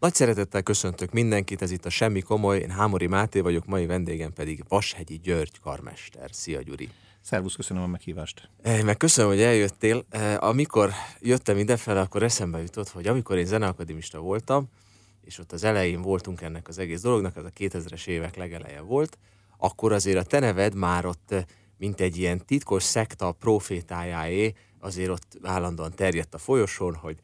Nagy szeretettel köszöntök mindenkit, ez itt a Semmi Komoly, én Hámori Máté vagyok, mai vendégem pedig Vashegyi György karmester. Szia Gyuri! Szervusz, köszönöm a meghívást. Eh, meg köszönöm, hogy eljöttél. Eh, amikor jöttem idefele, akkor eszembe jutott, hogy amikor én zeneakadémista voltam, és ott az elején voltunk ennek az egész dolognak, az a 2000-es évek legeleje volt, akkor azért a te neved már ott, eh, mint egy ilyen titkos szekta profétájáé, azért ott állandóan terjedt a folyosón, hogy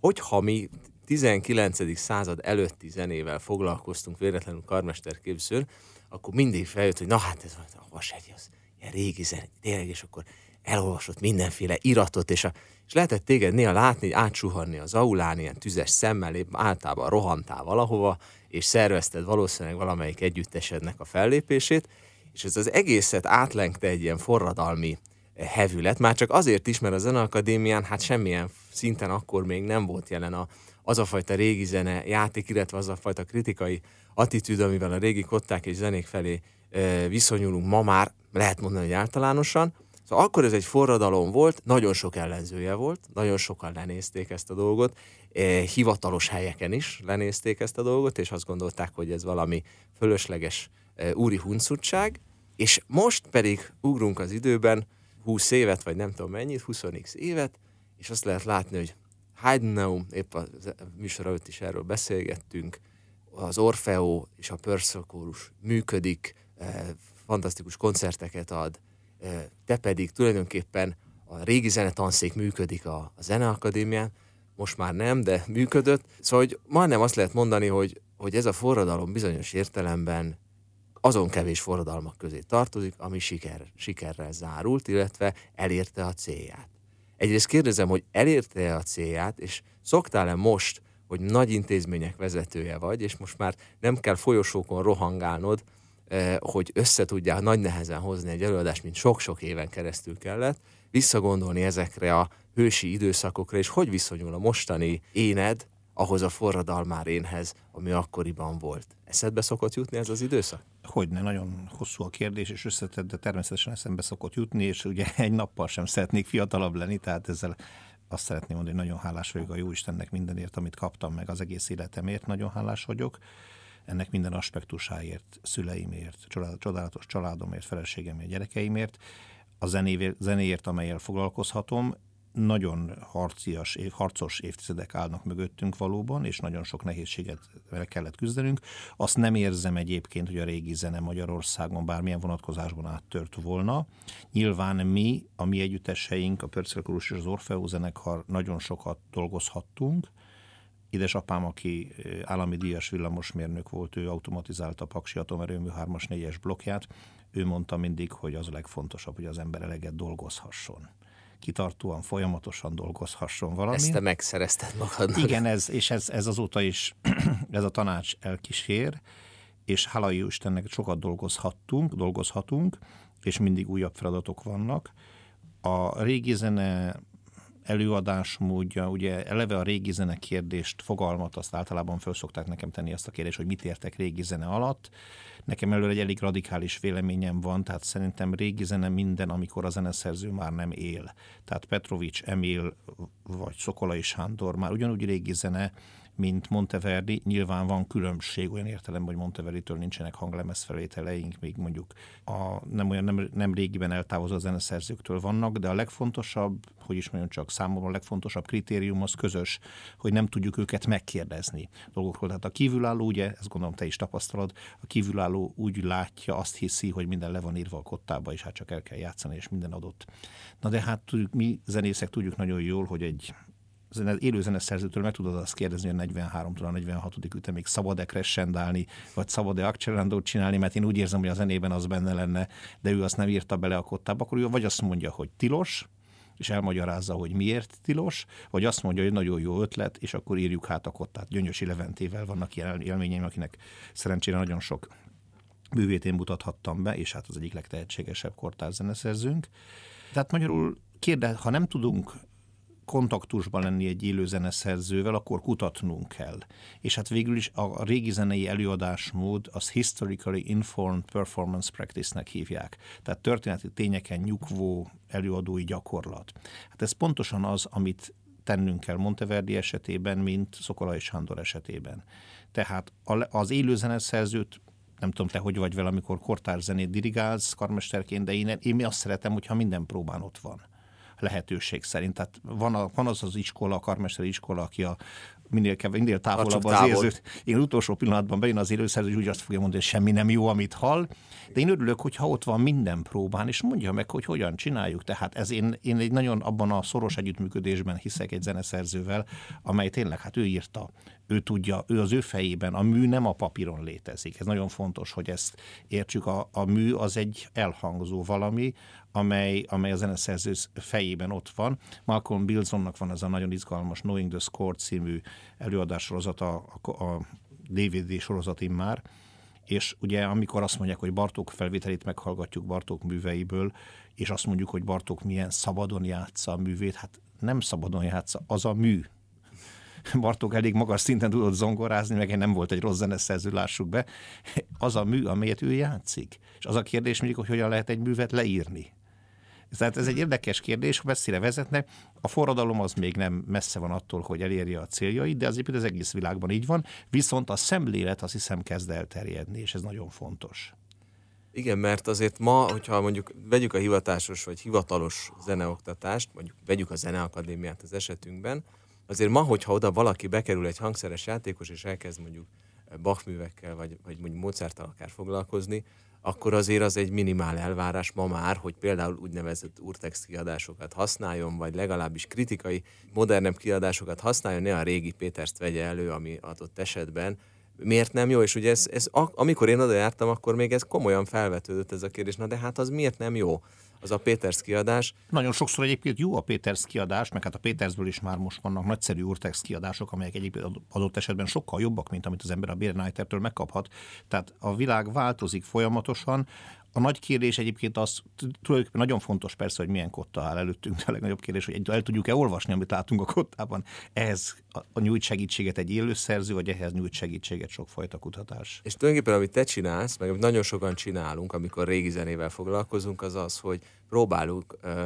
hogyha mi 19. század előtti zenével foglalkoztunk véletlenül karmesterképzőn, akkor mindig feljött, hogy na hát ez a vasegy, az ilyen régi zen, tényleg, és akkor elolvasott mindenféle iratot, és, a, és lehetett téged néha látni, átsuhanni az aulán, ilyen tüzes szemmel, általában rohantál valahova, és szervezted valószínűleg valamelyik együttesednek a fellépését, és ez az egészet átlengte egy ilyen forradalmi eh, hevület, már csak azért is, mert a Zeneakadémián hát semmilyen szinten akkor még nem volt jelen a, az a fajta régi zene játék, illetve az a fajta kritikai attitűd, amivel a régi kották és zenék felé viszonyulunk ma már, lehet mondani, hogy általánosan. Szóval akkor ez egy forradalom volt, nagyon sok ellenzője volt, nagyon sokan lenézték ezt a dolgot, hivatalos helyeken is lenézték ezt a dolgot, és azt gondolták, hogy ez valami fölösleges úri huncutság, és most pedig ugrunk az időben 20 évet, vagy nem tudom mennyit, 20 évet, és azt lehet látni, hogy Heidenau, épp a műsor előtt is erről beszélgettünk, az Orfeo és a Pörszakórus működik, eh, fantasztikus koncerteket ad, eh, te pedig tulajdonképpen a régi zenetanszék működik a, a Zeneakadémián, most már nem, de működött. Szóval hogy majdnem azt lehet mondani, hogy, hogy ez a forradalom bizonyos értelemben azon kevés forradalmak közé tartozik, ami siker, sikerrel zárult, illetve elérte a célját. Egyrészt kérdezem, hogy elérte a célját, és szoktál-e most, hogy nagy intézmények vezetője vagy, és most már nem kell folyosókon rohangálnod, eh, hogy össze tudjál nagy nehezen hozni egy előadást, mint sok-sok éven keresztül kellett, visszagondolni ezekre a hősi időszakokra, és hogy viszonyul a mostani éned ahhoz a forradalmár énhez, ami akkoriban volt. Eszedbe szokott jutni ez az időszak? Hogyne, nagyon hosszú a kérdés, és összetett, de természetesen eszembe szokott jutni, és ugye egy nappal sem szeretnék fiatalabb lenni, tehát ezzel azt szeretném mondani, hogy nagyon hálás vagyok a Jóistennek mindenért, amit kaptam meg az egész életemért, nagyon hálás vagyok ennek minden aspektusáért, szüleimért, csodálatos családomért, feleségemért, gyerekeimért, a zenéért, zenéért amelyel foglalkozhatom, nagyon harcias, év, harcos évtizedek állnak mögöttünk valóban, és nagyon sok nehézséget kellett küzdenünk. Azt nem érzem egyébként, hogy a régi zene Magyarországon bármilyen vonatkozásban áttört volna. Nyilván mi, a mi együtteseink, a Pörcelkorus és az Orfeó zenekar nagyon sokat dolgozhattunk, Édesapám, aki állami díjas villamosmérnök volt, ő automatizálta a Paksi atomerőmű 3-as 4-es blokkját. Ő mondta mindig, hogy az a legfontosabb, hogy az ember eleget dolgozhasson kitartóan, folyamatosan dolgozhasson valami. Ezt te megszerezted magadnak. Igen, ez, és ez, ez azóta is, ez a tanács elkísér, és hála jó Istennek sokat dolgozhattunk, dolgozhatunk, és mindig újabb feladatok vannak. A régi zene előadásmódja, ugye eleve a régi zene kérdést, fogalmat, azt általában föl szokták nekem tenni ezt a kérdést, hogy mit értek régi zene alatt. Nekem előre egy elég radikális véleményem van, tehát szerintem régi zene minden, amikor a zeneszerző már nem él. Tehát Petrovics, Emil vagy Szokolai Sándor már ugyanúgy régi zene, mint Monteverdi. Nyilván van különbség olyan értelemben, hogy Monteverdi-től nincsenek hanglemezfelvételeink, még mondjuk a, nem olyan nem, nem régiben eltávozó zeneszerzőktől vannak, de a legfontosabb, hogy is mondjam csak számomra a legfontosabb kritérium az közös, hogy nem tudjuk őket megkérdezni dolgokról. Tehát a kívülálló, ugye, ezt gondolom te is tapasztalod, a kívülálló úgy látja, azt hiszi, hogy minden le van írva a kottába, és hát csak el kell játszani, és minden adott. Na de hát tudjuk, mi zenészek tudjuk nagyon jól, hogy egy zene, élő zeneszerzőtől meg tudod azt kérdezni, hogy 43-tól a 46. ütemig szabad-e crescendálni, vagy szabad-e accelerándót csinálni, mert én úgy érzem, hogy a zenében az benne lenne, de ő azt nem írta bele a kottába, akkor ő vagy azt mondja, hogy tilos, és elmagyarázza, hogy miért tilos, vagy azt mondja, hogy nagyon jó ötlet, és akkor írjuk hát a kottát. Gyöngyösi Leventével vannak ilyen élményeim, akinek szerencsére nagyon sok művét én mutathattam be, és hát az egyik legtehetségesebb kortárs zeneszerzőnk. Tehát magyarul kérde, ha nem tudunk kontaktusban lenni egy élő zeneszerzővel, akkor kutatnunk kell. És hát végül is a régi zenei előadásmód az Historically Informed Performance Practice-nek hívják. Tehát történeti tényeken nyugvó előadói gyakorlat. Hát ez pontosan az, amit tennünk kell Monteverdi esetében, mint Szokola és Sándor esetében. Tehát az élő zeneszerzőt nem tudom, te hogy vagy vele, amikor kortárzenét dirigálsz karmesterként, de én, én azt szeretem, hogyha minden próbán ott van lehetőség szerint. Tehát van, a, van az az iskola, a karmesteri iskola, aki a minél, kev, minél távolabb az érzőt. Én utolsó pillanatban bejön az élőszerző, és úgy azt fogja mondani, hogy semmi nem jó, amit hall. De én örülök, hogyha ott van minden próbán, és mondja meg, hogy hogyan csináljuk. Tehát ez én, én egy nagyon abban a szoros együttműködésben hiszek egy zeneszerzővel, amely tényleg, hát ő írta, ő tudja, ő az ő fejében, a mű nem a papíron létezik. Ez nagyon fontos, hogy ezt értsük. A, a mű az egy elhangzó valami, amely, amely a zeneszerző fejében ott van. Malcolm Bilsonnak van ez a nagyon izgalmas Knowing the Score című előadássorozata, a, a DVD sorozat már, és ugye amikor azt mondják, hogy Bartók felvételét meghallgatjuk Bartók műveiből, és azt mondjuk, hogy Bartók milyen szabadon játsza a művét, hát nem szabadon játsza, az a mű. Bartók elég magas szinten tudott zongorázni, meg nem volt egy rossz zeneszerző, lássuk be. Az a mű, amelyet ő játszik. És az a kérdés mindig, hogy hogyan lehet egy művet leírni. Tehát ez egy érdekes kérdés, ha messzire vezetne. A forradalom az még nem messze van attól, hogy elérje a céljait, de azért az egész világban így van. Viszont a szemlélet azt hiszem kezd elterjedni, és ez nagyon fontos. Igen, mert azért ma, hogyha mondjuk vegyük a hivatásos vagy hivatalos zeneoktatást, mondjuk vegyük a zeneakadémiát az esetünkben, azért ma, hogyha oda valaki bekerül egy hangszeres játékos, és elkezd mondjuk Bach művekkel, vagy, vagy mondjuk Mozarttal akár foglalkozni, akkor azért az egy minimál elvárás ma már, hogy például úgynevezett urtext kiadásokat használjon, vagy legalábbis kritikai, modernebb kiadásokat használjon, ne a régi Péterst vegye elő, ami adott esetben miért nem jó? És ugye ez, ez amikor én oda jártam, akkor még ez komolyan felvetődött ez a kérdés, na de hát az miért nem jó? Az a Péters kiadás. Nagyon sokszor egyébként jó a Péters kiadás, meg hát a Pétersből is már most vannak nagyszerű Urtex kiadások, amelyek egyébként adott esetben sokkal jobbak, mint amit az ember a Bérnájtertől megkaphat. Tehát a világ változik folyamatosan, a nagy kérdés egyébként az tulajdonképpen nagyon fontos persze, hogy milyen kotta áll előttünk, de a legnagyobb kérdés, hogy el tudjuk-e olvasni, amit látunk a kottában. Ehhez a nyújt segítséget egy élőszerző, vagy ehhez nyújt segítséget sokfajta kutatás. És tulajdonképpen amit te csinálsz, meg amit nagyon sokan csinálunk, amikor régi zenével foglalkozunk, az az, hogy próbálunk uh,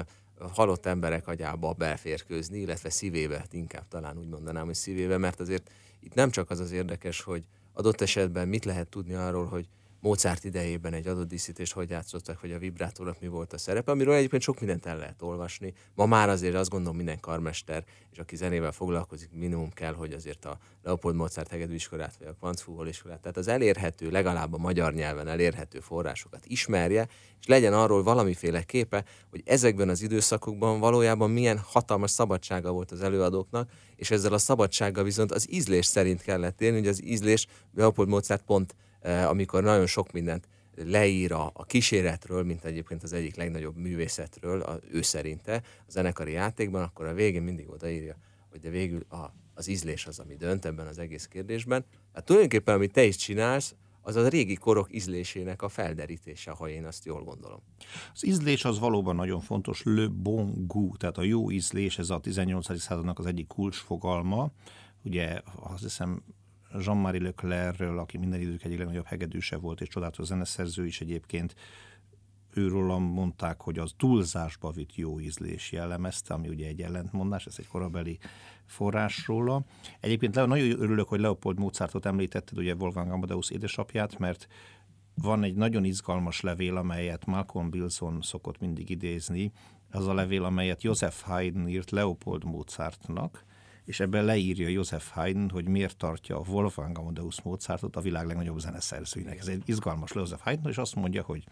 halott emberek agyába belférkőzni, illetve szívébe, inkább talán úgy mondanám, hogy szívébe, mert azért itt nem csak az az érdekes, hogy adott esetben mit lehet tudni arról, hogy Mozart idejében egy adott díszítést hogy játszottak, hogy a vibrátornak mi volt a szerepe, amiről egyébként sok mindent el lehet olvasni. Ma már azért azt gondolom minden karmester, és aki zenével foglalkozik, minimum kell, hogy azért a Leopold Mozart hegedűiskolát, vagy a Quantzfúhol iskolát, tehát az elérhető, legalább a magyar nyelven elérhető forrásokat ismerje, és legyen arról valamiféle képe, hogy ezekben az időszakokban valójában milyen hatalmas szabadsága volt az előadóknak, és ezzel a szabadsággal viszont az ízlés szerint kellett élni, hogy az ízlés Leopold Mozart pont amikor nagyon sok mindent leír a, a kíséretről, mint egyébként az egyik legnagyobb művészetről, a, ő szerinte a zenekari játékban, akkor a végén mindig odaírja, hogy de végül a, az ízlés az, ami dönt ebben az egész kérdésben. Hát tulajdonképpen, amit te is csinálsz, az a régi korok ízlésének a felderítése, ha én azt jól gondolom. Az ízlés az valóban nagyon fontos, le bon goût, tehát a jó ízlés, ez a 18. századnak az egyik kulcsfogalma. Ugye azt hiszem Jean-Marie Leclercről, aki minden idők egyik legnagyobb hegedűse volt, és csodálatos zeneszerző is egyébként, őről mondták, hogy az túlzásba vitt jó ízlés jellemezte, ami ugye egy ellentmondás, ez egy korabeli forrás róla. Egyébként nagyon örülök, hogy Leopold Mozartot említetted, ugye Wolfgang Amadeus édesapját, mert van egy nagyon izgalmas levél, amelyet Malcolm Bilson szokott mindig idézni, az a levél, amelyet Joseph Haydn írt Leopold Mozartnak, és ebben leírja Joseph Haydn, hogy miért tartja a Wolfgang Amadeus Mozartot a világ legnagyobb zeneszerzőinek. Ez egy izgalmas Joseph Haydn, és azt mondja, hogy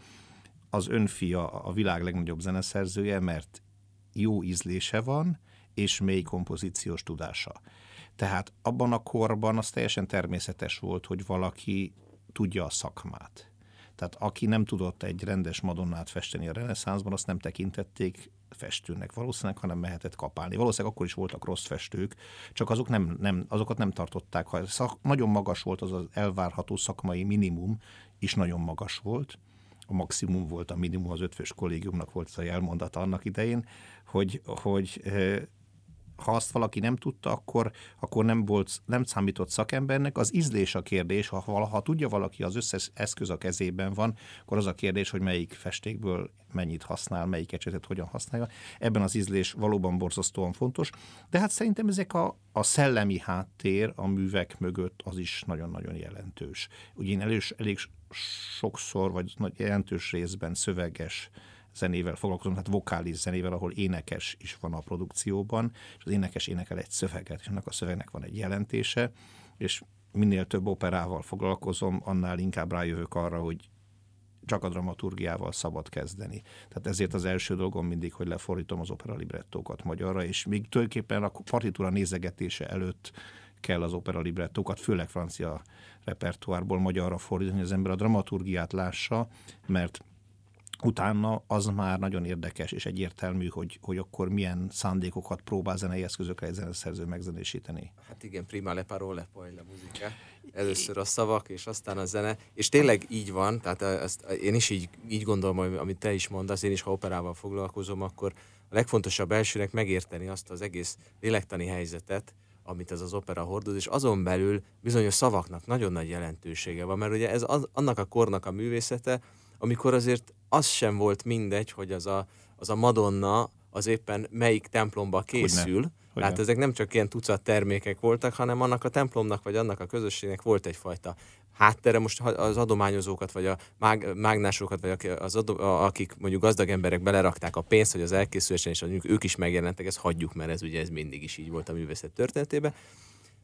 az önfia a világ legnagyobb zeneszerzője, mert jó ízlése van, és mély kompozíciós tudása. Tehát abban a korban az teljesen természetes volt, hogy valaki tudja a szakmát. Tehát aki nem tudott egy rendes madonnát festeni a reneszánszban, azt nem tekintették festőnek valószínűleg, hanem mehetett kapálni. Valószínűleg akkor is voltak rossz festők, csak azok nem, nem, azokat nem tartották. Ha szak, nagyon magas volt az az elvárható szakmai minimum, is nagyon magas volt. A maximum volt a minimum, az ötfős kollégiumnak volt az a jelmondata annak idején, hogy, hogy ha azt valaki nem tudta, akkor, akkor nem volt, nem számított szakembernek. Az ízlés a kérdés, ha, ha tudja valaki, az összes eszköz a kezében van, akkor az a kérdés, hogy melyik festékből mennyit használ, melyik ecsetet hogyan használja. Ebben az ízlés valóban borzasztóan fontos, de hát szerintem ezek a, a szellemi háttér a művek mögött az is nagyon-nagyon jelentős. Ugye én elég, elég sokszor, vagy jelentős részben szöveges zenével foglalkozom, tehát vokális zenével, ahol énekes is van a produkcióban, és az énekes énekel egy szöveget, és ennek a szövegnek van egy jelentése, és minél több operával foglalkozom, annál inkább rájövök arra, hogy csak a dramaturgiával szabad kezdeni. Tehát ezért az első dolgom mindig, hogy lefordítom az opera librettókat magyarra, és még tulajdonképpen a partitúra nézegetése előtt kell az opera librettókat, főleg francia repertoárból magyarra fordítani, hogy az ember a dramaturgiát lássa, mert utána az már nagyon érdekes és egyértelmű, hogy, hogy akkor milyen szándékokat próbál zenei eszközökre egy zeneszerző megzenésíteni. Hát igen, prima le parole, poi la musica. Először a szavak, és aztán a zene. És tényleg így van, tehát ezt, én is így, így gondolom, amit te is mondasz, én is, ha operával foglalkozom, akkor a legfontosabb elsőnek megérteni azt az egész lélektani helyzetet, amit ez az opera hordoz, és azon belül bizonyos szavaknak nagyon nagy jelentősége van, mert ugye ez az, annak a kornak a művészete, amikor azért az sem volt mindegy, hogy az a, az a Madonna az éppen melyik templomba készül. Hogyne. Hogyne. Tehát ezek nem csak ilyen tucat termékek voltak, hanem annak a templomnak, vagy annak a közösségnek volt egyfajta háttere. Most az adományozókat, vagy a mág, mágnásokat, vagy az adom, akik mondjuk gazdag emberek belerakták a pénzt, hogy az elkészülésen, és mondjuk ők is megjelentek, ezt hagyjuk, mert ez ugye ez mindig is így volt a művészet történetében.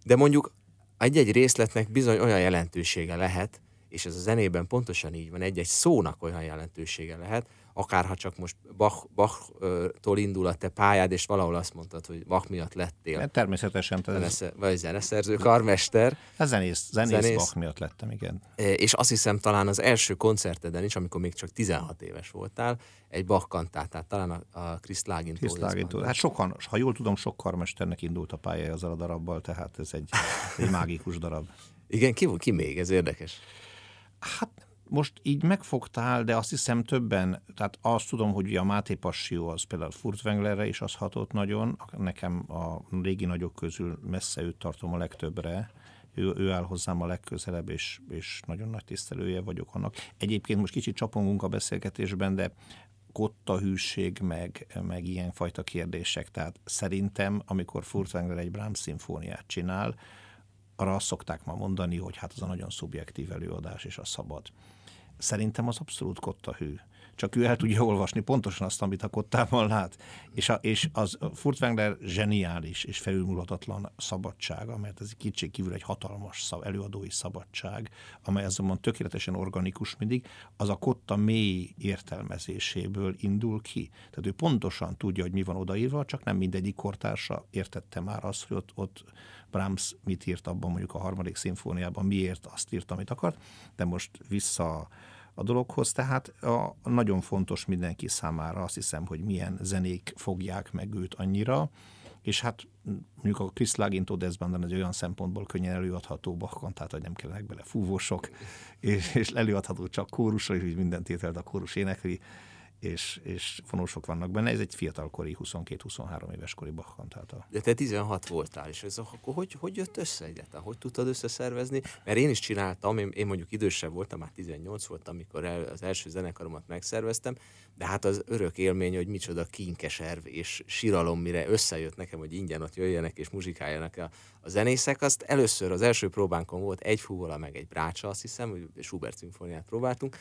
De mondjuk egy-egy részletnek bizony olyan jelentősége lehet, és ez a zenében pontosan így van, egy-egy szónak olyan jelentősége lehet, akárha csak most Bach, Bach-tól indul a te pályád, és valahol azt mondtad, hogy Bach miatt lettél. Hát természetesen. Ez... Zenesze, vagy zeneszerző, karmester. Hát zenész, zenész, zenész, Bach miatt lettem, igen. És azt hiszem talán az első koncerteden is, amikor még csak 16 éves voltál, egy Bach kantátát, talán a, a Chris Lagintól. Hát sokan, ha jól tudom, sok karmesternek indult a pályája azzal a darabbal, tehát ez egy, egy mágikus darab. Igen, ki, ki még? Ez érdekes. Hát most így megfogtál, de azt hiszem többen, tehát azt tudom, hogy a Máté Passió az például Furtwänglerre is az hatott nagyon, nekem a régi nagyok közül messze őt tartom a legtöbbre, ő, ő áll hozzám a legközelebb, és, és nagyon nagy tisztelője vagyok annak. Egyébként most kicsit csapongunk a beszélgetésben, de kotta hűség, meg, meg ilyenfajta kérdések. Tehát szerintem, amikor Furtwängler egy Brahms szimfóniát csinál, arra azt szokták ma mondani, hogy hát az a nagyon szubjektív előadás, és a szabad. Szerintem az abszolút kotta hű. Csak ő el tudja olvasni pontosan azt, amit a kottában lát. És, a, és az Furtwängler zseniális és felülmúlhatatlan szabadsága, mert ez kicsit kívül egy hatalmas szab, előadói szabadság, amely azonban tökéletesen organikus mindig, az a kotta mély értelmezéséből indul ki. Tehát ő pontosan tudja, hogy mi van odaírva, csak nem mindegyik kortársa értette már azt, hogy ott, ott Brahms mit írt abban mondjuk a harmadik szimfóniában, miért azt írt, amit akart, de most vissza a dologhoz, tehát a, nagyon fontos mindenki számára azt hiszem, hogy milyen zenék fogják meg őt annyira, és hát mondjuk a Chris Lagin Deszbandon egy olyan szempontból könnyen előadható Bachon, tehát hogy nem kellenek bele fúvósok, és, és előadható csak kórusra, és minden tételt a kórus énekli, és, és fonósok vannak benne. Ez egy fiatalkori, 22-23 éves kori Bach kantálta. De te 16 voltál, és ez akkor hogy, hogy jött össze egyáltalán? Hogy tudtad összeszervezni? Mert én is csináltam, én, én mondjuk idősebb voltam, már 18 voltam, amikor el, az első zenekaromat megszerveztem, de hát az örök élmény, hogy micsoda kinkeserv és siralom, mire összejött nekem, hogy ingyen ott jöjjenek és muzsikáljanak a, a zenészek, azt először az első próbánkon volt egy fúvola, meg egy brácsa, azt hiszem, hogy Schubert szimfóniát próbáltunk,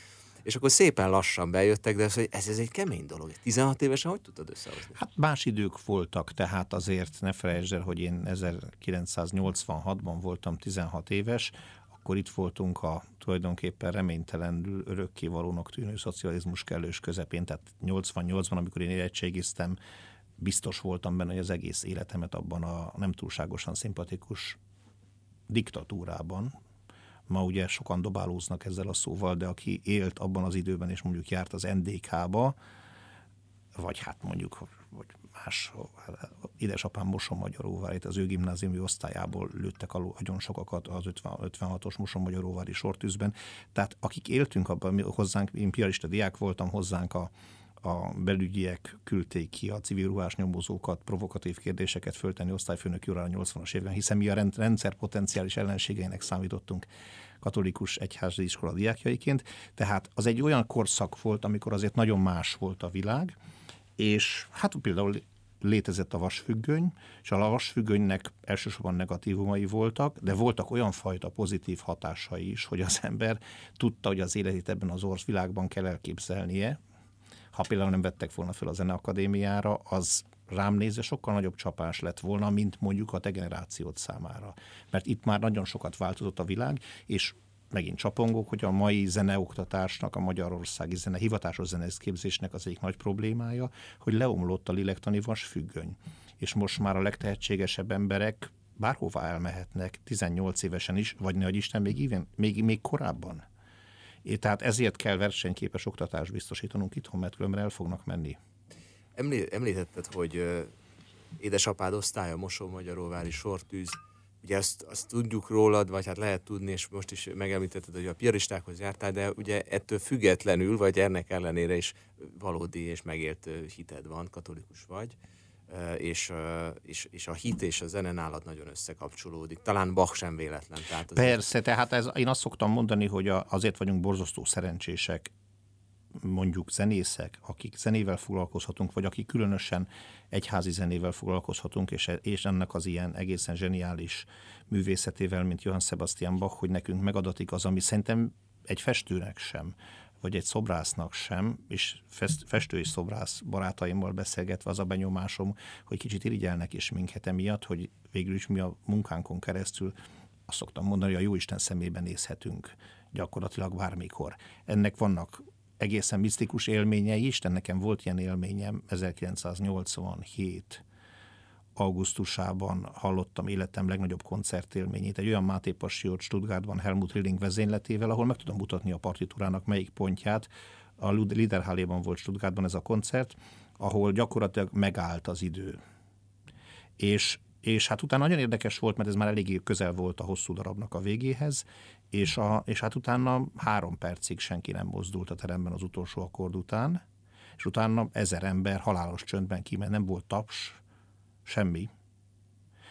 és akkor szépen lassan bejöttek, de ez, hogy ez, ez egy kemény dolog. 16 évesen hogy tudtad összehozni? Hát más idők voltak, tehát azért ne felejtsd el, hogy én 1986-ban voltam 16 éves, akkor itt voltunk a tulajdonképpen reménytelenül örökkévalónak tűnő szocializmus kellős közepén, tehát 88-ban, amikor én érettségiztem, biztos voltam benne, hogy az egész életemet abban a nem túlságosan szimpatikus diktatúrában, Ma ugye sokan dobálóznak ezzel a szóval, de aki élt abban az időben, és mondjuk járt az NDK-ba, vagy hát mondjuk vagy más, édesapám Moson Magyaróvárit, az ő gimnáziumi osztályából lőttek alul nagyon sokakat az 50, 56-os Moson Magyaróvári sortűzben. Tehát akik éltünk abban, hozzánk, én piarista diák voltam, hozzánk a, a belügyiek küldték ki a civil ruhás nyomozókat, provokatív kérdéseket föltenni osztályfőnök a 80-as évben, hiszen mi a rendszer potenciális ellenségeinek számítottunk katolikus egyházi iskola diákjaiként. Tehát az egy olyan korszak volt, amikor azért nagyon más volt a világ, és hát például létezett a vasfüggöny, és a vasfüggönynek elsősorban negatívumai voltak, de voltak olyan fajta pozitív hatásai is, hogy az ember tudta, hogy az életét ebben az orsz világban kell elképzelnie. Ha például nem vettek volna fel a Zeneakadémiára, az rám nézve sokkal nagyobb csapás lett volna, mint mondjuk a te generációt számára. Mert itt már nagyon sokat változott a világ, és megint csapongok, hogy a mai zeneoktatásnak, a magyarországi zene, hivatásos zenészképzésnek az egyik nagy problémája, hogy leomlott a lélektani vasfüggöny. És most már a legtehetségesebb emberek bárhová elmehetnek, 18 évesen is, vagy ne Isten, még, even, még, még korábban. Tehát ezért kell versenyképes oktatást biztosítanunk itthon, mert különben el fognak menni. Említetted, hogy édesapád osztálya Mosó-Magyaróvári sortűz, ugye azt, azt tudjuk rólad, vagy hát lehet tudni, és most is megemlítetted, hogy a piaristákhoz jártál, de ugye ettől függetlenül, vagy ennek ellenére is valódi és megélt hited van, katolikus vagy, és, és, és a hit és a zene nálad nagyon összekapcsolódik. Talán Bach sem véletlen. Tehát Persze, tehát ez, én azt szoktam mondani, hogy azért vagyunk borzasztó szerencsések mondjuk zenészek, akik zenével foglalkozhatunk, vagy akik különösen egyházi zenével foglalkozhatunk, és, és ennek az ilyen egészen zseniális művészetével, mint Johann Sebastian Bach, hogy nekünk megadatik az, ami szerintem egy festőnek sem, vagy egy szobrásznak sem, és festő és szobrász barátaimmal beszélgetve az a benyomásom, hogy kicsit irigyelnek is minket emiatt, hogy végül is mi a munkánkon keresztül azt szoktam mondani, hogy a Jóisten szemében nézhetünk gyakorlatilag bármikor. Ennek vannak egészen misztikus élményei is, de nekem volt ilyen élményem 1987 augusztusában hallottam életem legnagyobb koncertélményét, egy olyan Máté Passiót Stuttgartban Helmut Rilling vezényletével, ahol meg tudom mutatni a partitúrának melyik pontját. A Liederhalléban volt Stuttgartban ez a koncert, ahol gyakorlatilag megállt az idő. És és hát utána nagyon érdekes volt, mert ez már eléggé közel volt a hosszú darabnak a végéhez, és, a, és hát utána három percig senki nem mozdult a teremben az utolsó akkord után, és utána ezer ember halálos csöndben kiment, nem volt taps, semmi.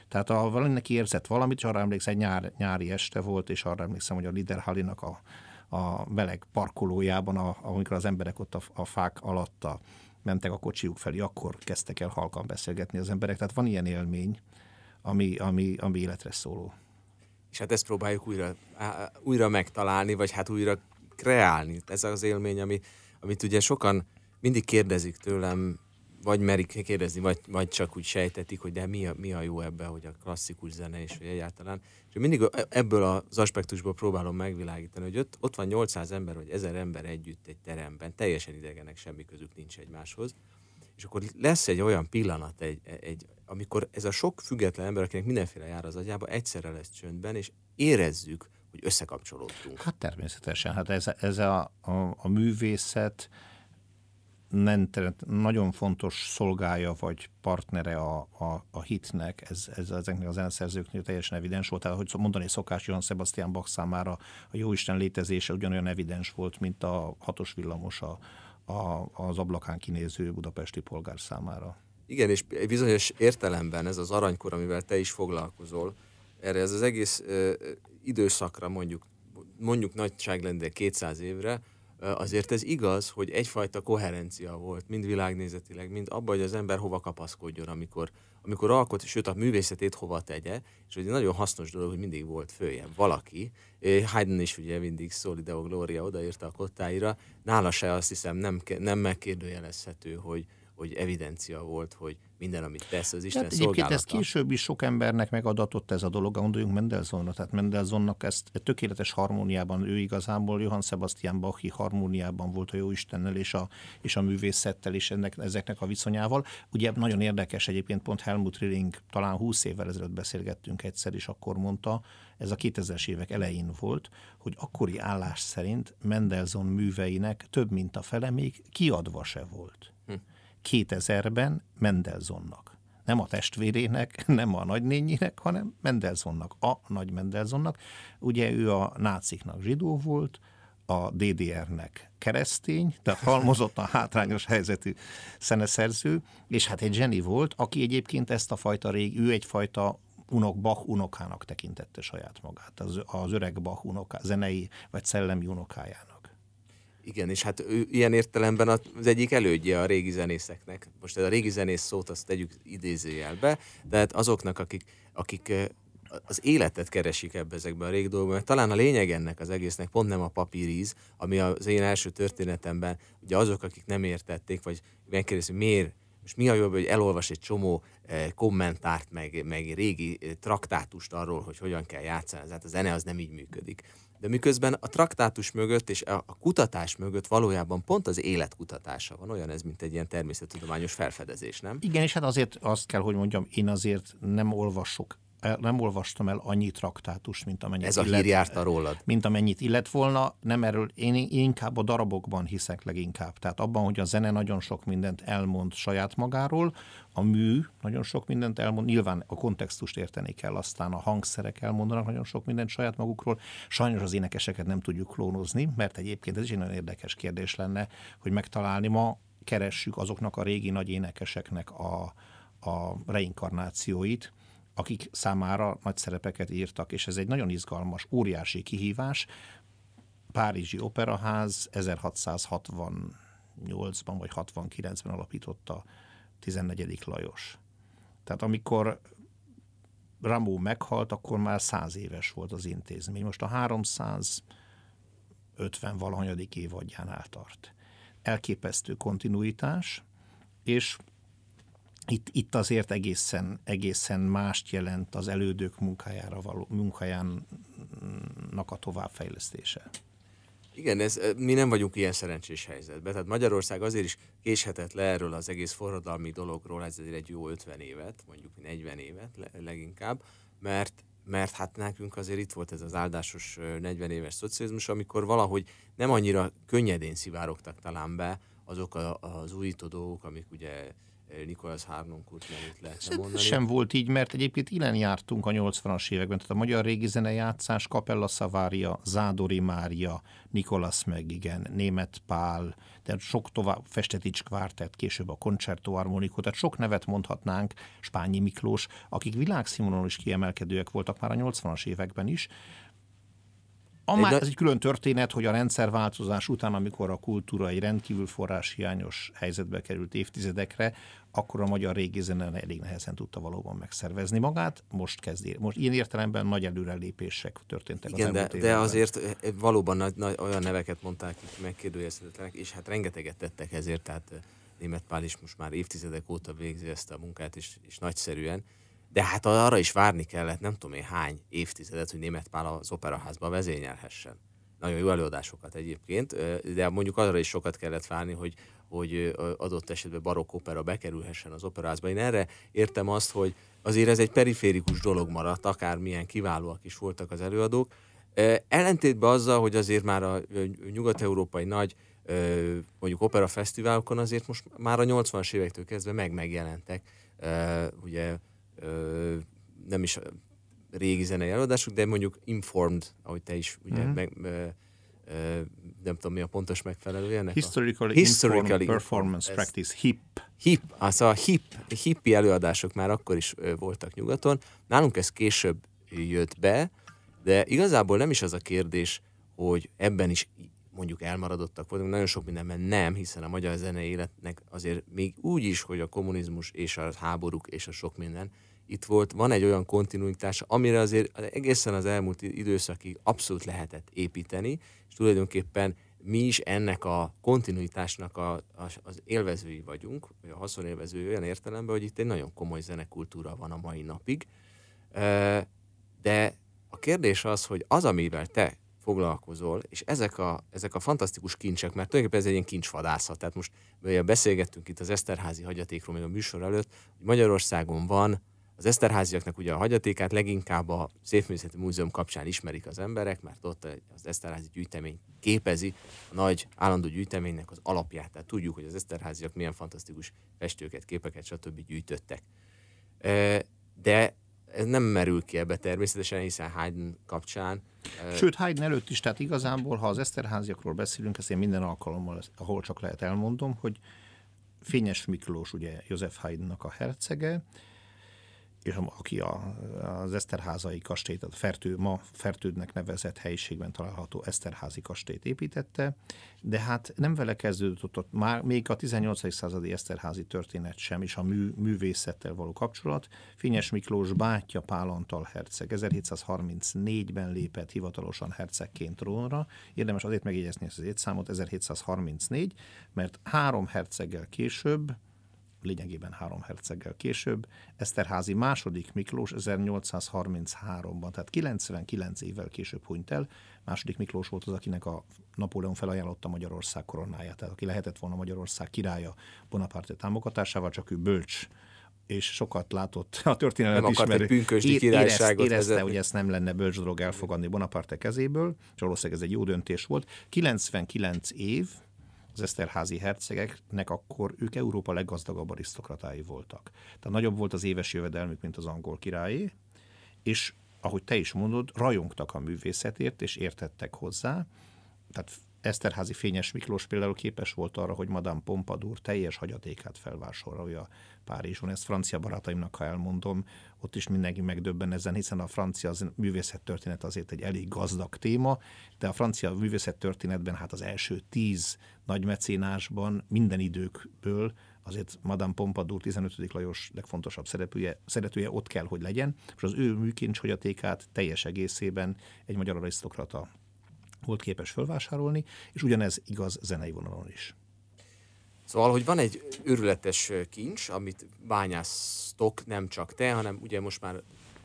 Tehát a valaminek érzett valamit, és arra emlékszem, egy nyár, nyári este volt, és arra emlékszem, hogy a Liderhallinak a, a meleg parkolójában, a, amikor az emberek ott a, a fák alatta mentek a kocsiuk felé, akkor kezdtek el halkan beszélgetni az emberek. Tehát van ilyen élmény, ami, ami, ami életre szóló. És hát ezt próbáljuk újra, újra megtalálni, vagy hát újra kreálni. Ez az élmény, ami, amit ugye sokan mindig kérdezik tőlem, vagy merik kérdezni, vagy, vagy csak úgy sejtetik, hogy de mi a, mi a jó ebbe, hogy a klasszikus zene és hogy egyáltalán. És mindig ebből az aspektusból próbálom megvilágítani, hogy ott, ott van 800 ember, vagy 1000 ember együtt egy teremben, teljesen idegenek, semmi közük nincs egymáshoz, és akkor lesz egy olyan pillanat, egy, egy, amikor ez a sok független ember, akinek mindenféle jár az agyába, egyszerre lesz csöndben, és érezzük, hogy összekapcsolódtunk. Hát természetesen, hát ez, ez a, a, a művészet nem, nagyon fontos szolgája vagy partnere a, a, a hitnek, ez, ez ezeknek az elszerzőknél teljesen evidens volt. Tehát, hogy mondani szokás Johann Sebastian Bach számára a Jóisten létezése ugyanolyan evidens volt, mint a hatos villamos a, a, az ablakán kinéző budapesti polgár számára. Igen, és bizonyos értelemben ez az aranykor, amivel te is foglalkozol, erre ez az egész ö, időszakra mondjuk, mondjuk nagyságrendel 200 évre, azért ez igaz, hogy egyfajta koherencia volt, mind világnézetileg, mind abban, hogy az ember hova kapaszkodjon, amikor, amikor alkot, sőt a művészetét hova tegye, és hogy egy nagyon hasznos dolog, hogy mindig volt följebb valaki. Haydn is ugye mindig Solideo Gloria odaírta a kottáira, nála se azt hiszem nem, nem megkérdőjelezhető, hogy, hogy evidencia volt, hogy minden, amit tesz, az Isten hát szolgálata. ez később is sok embernek megadatott ez a dolog, gondoljunk Mendelssohnra. Tehát Mendelssohnnak ezt tökéletes harmóniában, ő igazából Johann Sebastian Bachi harmóniában volt a jó Istennel és a, és a művészettel és ennek, ezeknek a viszonyával. Ugye nagyon érdekes egyébként pont Helmut Rilling, talán 20 évvel ezelőtt beszélgettünk egyszer, és akkor mondta, ez a 2000-es évek elején volt, hogy akkori állás szerint Mendelssohn műveinek több mint a fele még kiadva se volt. 2000-ben Mendelssohnnak. Nem a testvérének, nem a nagynényének, hanem Mendelssohnnak, a nagy Mendelssohnnak. Ugye ő a náciknak zsidó volt, a DDR-nek keresztény, tehát halmozottan hátrányos helyzetű szeneszerző, és hát egy zseni volt, aki egyébként ezt a fajta rég, ő egyfajta unok, Bach unokának tekintette saját magát, az, az öreg Bach unoká, zenei vagy szellemi unokájának. Igen, és hát ő ilyen értelemben az egyik elődje a régi zenészeknek. Most a régi zenész szót azt tegyük idézőjelbe, de hát azoknak, akik, akik az életet keresik ebbe ezekben a régi dolgokban, mert talán a lényeg ennek az egésznek pont nem a papíríz, ami az én első történetemben, ugye azok, akik nem értették, vagy megkérdezik, miért és mi a jobb, hogy elolvas egy csomó kommentárt, meg, meg régi traktátust arról, hogy hogyan kell játszani. Hát a zene az nem így működik. De miközben a traktátus mögött és a kutatás mögött valójában pont az életkutatása van, olyan ez, mint egy ilyen természettudományos felfedezés, nem? Igen, és hát azért azt kell, hogy mondjam, én azért nem olvasok nem olvastam el annyi traktátust, mint amennyit Ez a illet, hír járta rólad. Mint amennyit illet volna, nem erről, én inkább a darabokban hiszek leginkább. Tehát abban, hogy a zene nagyon sok mindent elmond saját magáról, a mű nagyon sok mindent elmond, nyilván a kontextust érteni kell, aztán a hangszerek elmondanak nagyon sok mindent saját magukról. Sajnos az énekeseket nem tudjuk klónozni, mert egyébként ez is egy nagyon érdekes kérdés lenne, hogy megtalálni ma keressük azoknak a régi nagy énekeseknek a, a reinkarnációit, akik számára nagy szerepeket írtak, és ez egy nagyon izgalmas, óriási kihívás. Párizsi Operaház 1668-ban vagy 69-ben alapította 14. Lajos. Tehát amikor Ramó meghalt, akkor már száz éves volt az intézmény. Most a 350 valahanyadik évadjánál tart. Elképesztő kontinuitás, és itt, itt azért egészen, egészen mást jelent az elődök munkájára való, munkájának a továbbfejlesztése. Igen, ez, mi nem vagyunk ilyen szerencsés helyzetben. Tehát Magyarország azért is késhetett le erről az egész forradalmi dologról, ez egy jó 50 évet, mondjuk 40 évet leginkább, mert mert hát nekünk azért itt volt ez az áldásos 40 éves szocializmus, amikor valahogy nem annyira könnyedén szivárogtak talán be azok a, az újító dolgok, amik ugye Nikolas Harnonkut nevét lehetne mondani. Sem volt így, mert egyébként innen jártunk a 80-as években, tehát a magyar régi zenejátszás, Kapella Szavária, Zádori Mária, Nikolas meg igen, Német Pál, tehát sok tovább, Festetics Kvártett, később a Concerto Armonico, tehát sok nevet mondhatnánk, Spányi Miklós, akik világszínvonalon is kiemelkedőek voltak már a 80-as években is, a már, ez egy külön történet, hogy a rendszerváltozás után, amikor a kultúra egy rendkívül forráshiányos helyzetbe került évtizedekre, akkor a magyar régi zene elég nehezen tudta valóban megszervezni magát. Most kezdi. Most ilyen értelemben nagy előrelépések történtek Igen, az de, de azért eh, valóban nagy, nagy, olyan neveket mondták, akik megkérdőjelezhetetlenek, és hát rengeteget tettek ezért, tehát eh, Német Pál is most már évtizedek óta végzi ezt a munkát, és, és nagyszerűen. De hát arra is várni kellett, nem tudom én hány évtizedet, hogy Német Pál az operaházba vezényelhessen. Nagyon jó előadásokat egyébként, de mondjuk arra is sokat kellett várni, hogy, hogy adott esetben barokk opera bekerülhessen az operázba. Én erre értem azt, hogy azért ez egy periférikus dolog maradt, akármilyen kiválóak is voltak az előadók. Ellentétben azzal, hogy azért már a nyugat-európai nagy mondjuk operafesztiválokon azért most már a 80-as évektől kezdve meg megjelentek ugye nem is régi zenei előadások, de mondjuk informed, ahogy te is ugye mm-hmm. meg, nem tudom mi a pontos megfelelője ennek. Historically informed performance practice, HIP. HIP, az a HIP, hippi előadások már akkor is voltak nyugaton. Nálunk ez később jött be, de igazából nem is az a kérdés, hogy ebben is mondjuk elmaradottak voltunk, nagyon sok mindenben nem, hiszen a magyar zenei életnek azért még úgy is, hogy a kommunizmus és a háborúk és a sok minden itt volt, van egy olyan kontinuitás, amire azért egészen az elmúlt időszakig abszolút lehetett építeni, és tulajdonképpen mi is ennek a kontinuitásnak a, a, az élvezői vagyunk, vagy a haszonélvezői olyan értelemben, hogy itt egy nagyon komoly zenekultúra van a mai napig. De a kérdés az, hogy az, amivel te foglalkozol, és ezek a, ezek a fantasztikus kincsek, mert tulajdonképpen ez egy ilyen kincsvadászat. Tehát most beszélgettünk itt az Eszterházi hagyatékról még a műsor előtt, hogy Magyarországon van az Eszterháziaknak ugye a hagyatékát leginkább a Szépművészeti Múzeum kapcsán ismerik az emberek, mert ott az Eszterházi gyűjtemény képezi a nagy állandó gyűjteménynek az alapját. Tehát tudjuk, hogy az Eszterháziak milyen fantasztikus festőket, képeket, stb. gyűjtöttek. De ez nem merül ki ebbe természetesen, hiszen Haydn kapcsán. Sőt, Haydn előtt is, tehát igazából, ha az Eszterháziakról beszélünk, ezt én minden alkalommal, ahol csak lehet elmondom, hogy Fényes Miklós, ugye József Haydnnak a hercege, és aki a, az Eszterházai kastélyt, a Fertő, ma Fertődnek nevezett helyiségben található Eszterházi kastélyt építette, de hát nem vele kezdődött ott, már még a 18. századi Eszterházi történet sem, és a mű, művészettel való kapcsolat. Fényes Miklós bátyja Pál Antal herceg 1734-ben lépett hivatalosan hercegként trónra. Érdemes azért megjegyezni ezt az évszámot, 1734, mert három herceggel később, lényegében három herceggel később, Eszterházi második Miklós 1833-ban, tehát 99 évvel később hunyt el. Második Miklós volt az, akinek a Napóleon felajánlotta Magyarország koronáját, tehát aki lehetett volna Magyarország királya Bonaparte támogatásával, csak ő bölcs és sokat látott a történelmet nem ismerő. Egy pünkösdi királyságot érezte, érezte hogy ezt nem lenne bölcs dolog elfogadni Bonaparte kezéből, és valószínűleg ez egy jó döntés volt. 99 év, az Eszterházi hercegeknek akkor ők Európa leggazdagabb arisztokratái voltak. Tehát nagyobb volt az éves jövedelmük, mint az angol királyé, és ahogy te is mondod, rajongtak a művészetért, és értettek hozzá. Tehát Eszterházi Fényes Miklós például képes volt arra, hogy Madame Pompadour teljes hagyatékát felvásárolja Párizson. Ezt francia barátaimnak, ha elmondom, ott is mindenki megdöbben ezen, hiszen a francia az művészettörténet azért egy elég gazdag téma, de a francia művészettörténetben hát az első tíz nagy mecénásban minden időkből azért Madame Pompadour 15. Lajos legfontosabb szereplője, szeretője ott kell, hogy legyen, és az ő műkincs hagyatékát teljes egészében egy magyar arisztokrata volt képes felvásárolni, és ugyanez igaz zenei vonalon is. Szóval, hogy van egy őrületes kincs, amit bányásztok nem csak te, hanem ugye most már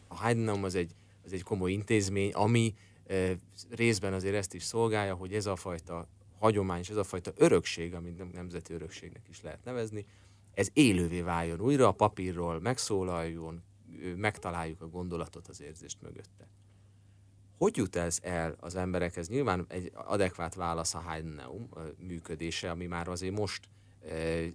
a Heidenheim az egy, az egy komoly intézmény, ami e, részben azért ezt is szolgálja, hogy ez a fajta hagyomány és ez a fajta örökség, amit nemzeti örökségnek is lehet nevezni, ez élővé váljon újra, a papírról megszólaljon, megtaláljuk a gondolatot, az érzést mögötte. Hogy jut ez el az emberekhez? Nyilván egy adekvát válasz a Heidenheim működése, ami már azért most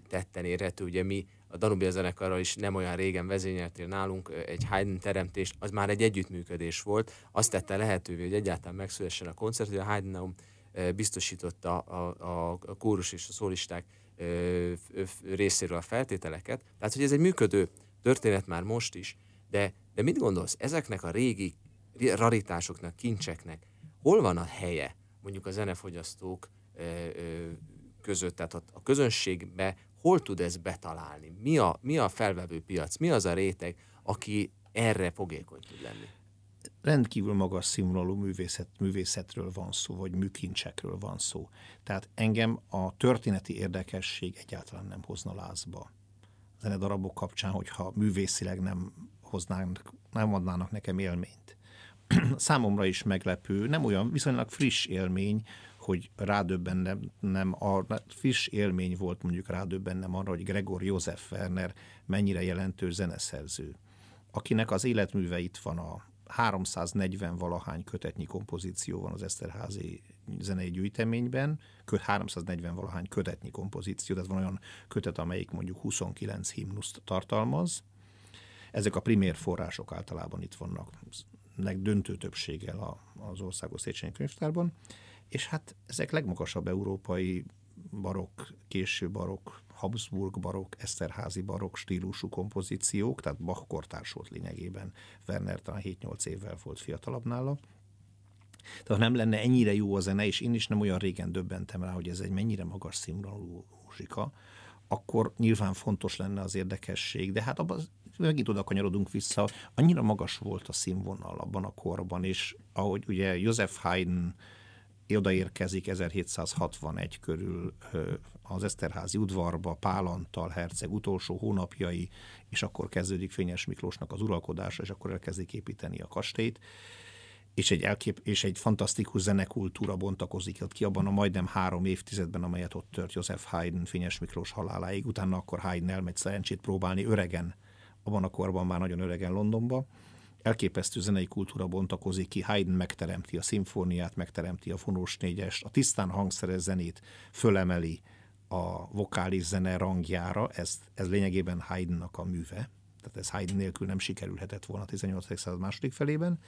tetten érhető. Ugye mi a Danubia zenekarral is nem olyan régen vezényeltél nálunk egy Haydn teremtést, az már egy együttműködés volt. Azt tette lehetővé, hogy egyáltalán megszülessen a koncert, hogy a Heidenheim biztosította a, a kórus és a szólisták részéről a feltételeket. Tehát, hogy ez egy működő történet már most is, de, de mit gondolsz, ezeknek a régi raritásoknak, kincseknek hol van a helye mondjuk a zenefogyasztók között, tehát a közönségbe hol tud ez betalálni? Mi a, mi a felvevő piac? Mi az a réteg, aki erre fogékony tud lenni? rendkívül magas színvonalú művészet, művészetről van szó, vagy műkincsekről van szó. Tehát engem a történeti érdekesség egyáltalán nem hozna lázba. Zenedarabok kapcsán, hogyha művészileg nem hoznának, nem adnának nekem élményt. Számomra is meglepő, nem olyan viszonylag friss élmény, hogy rádöbbennem, nem, a friss élmény volt mondjuk rádöbbennem arra, hogy Gregor József Werner mennyire jelentős zeneszerző, akinek az életműve itt van a 340 valahány kötetnyi kompozíció van az Eszterházi zenei gyűjteményben, 340 valahány kötetnyi kompozíció, tehát van olyan kötet, amelyik mondjuk 29 himnuszt tartalmaz. Ezek a primér források általában itt vannak, döntő többséggel az Országos Széchenyi Könyvtárban és hát ezek legmagasabb európai barokk, késő barokk, Habsburg barokk, Eszterházi barokk stílusú kompozíciók, tehát Bach kortárs volt lényegében, Werner talán 7-8 évvel volt fiatalabb nála. Tehát nem lenne ennyire jó a zene, és én is nem olyan régen döbbentem rá, hogy ez egy mennyire magas színvonalú muzsika, akkor nyilván fontos lenne az érdekesség, de hát abban megint oda kanyarodunk vissza, annyira magas volt a színvonal abban a korban, és ahogy ugye Joseph Haydn odaérkezik 1761 körül az Eszterházi udvarba, Pálantal herceg utolsó hónapjai, és akkor kezdődik Fényes Miklósnak az uralkodása, és akkor elkezdik építeni a kastélyt és egy, elkép, és egy fantasztikus zenekultúra bontakozik ott ki abban a majdnem három évtizedben, amelyet ott tört József Haydn Fényes Miklós haláláig. Utána akkor Haydn elmegy szerencsét próbálni öregen, abban a korban már nagyon öregen Londonba, elképesztő zenei kultúra bontakozik ki, Haydn megteremti a szimfóniát, megteremti a fonós négyest, a tisztán hangszeres zenét fölemeli a vokális zene rangjára, ez, ez lényegében Haydnnak a műve, tehát tehát ez Haydn nélkül nem sikerülhetett volna a 18. század második felében.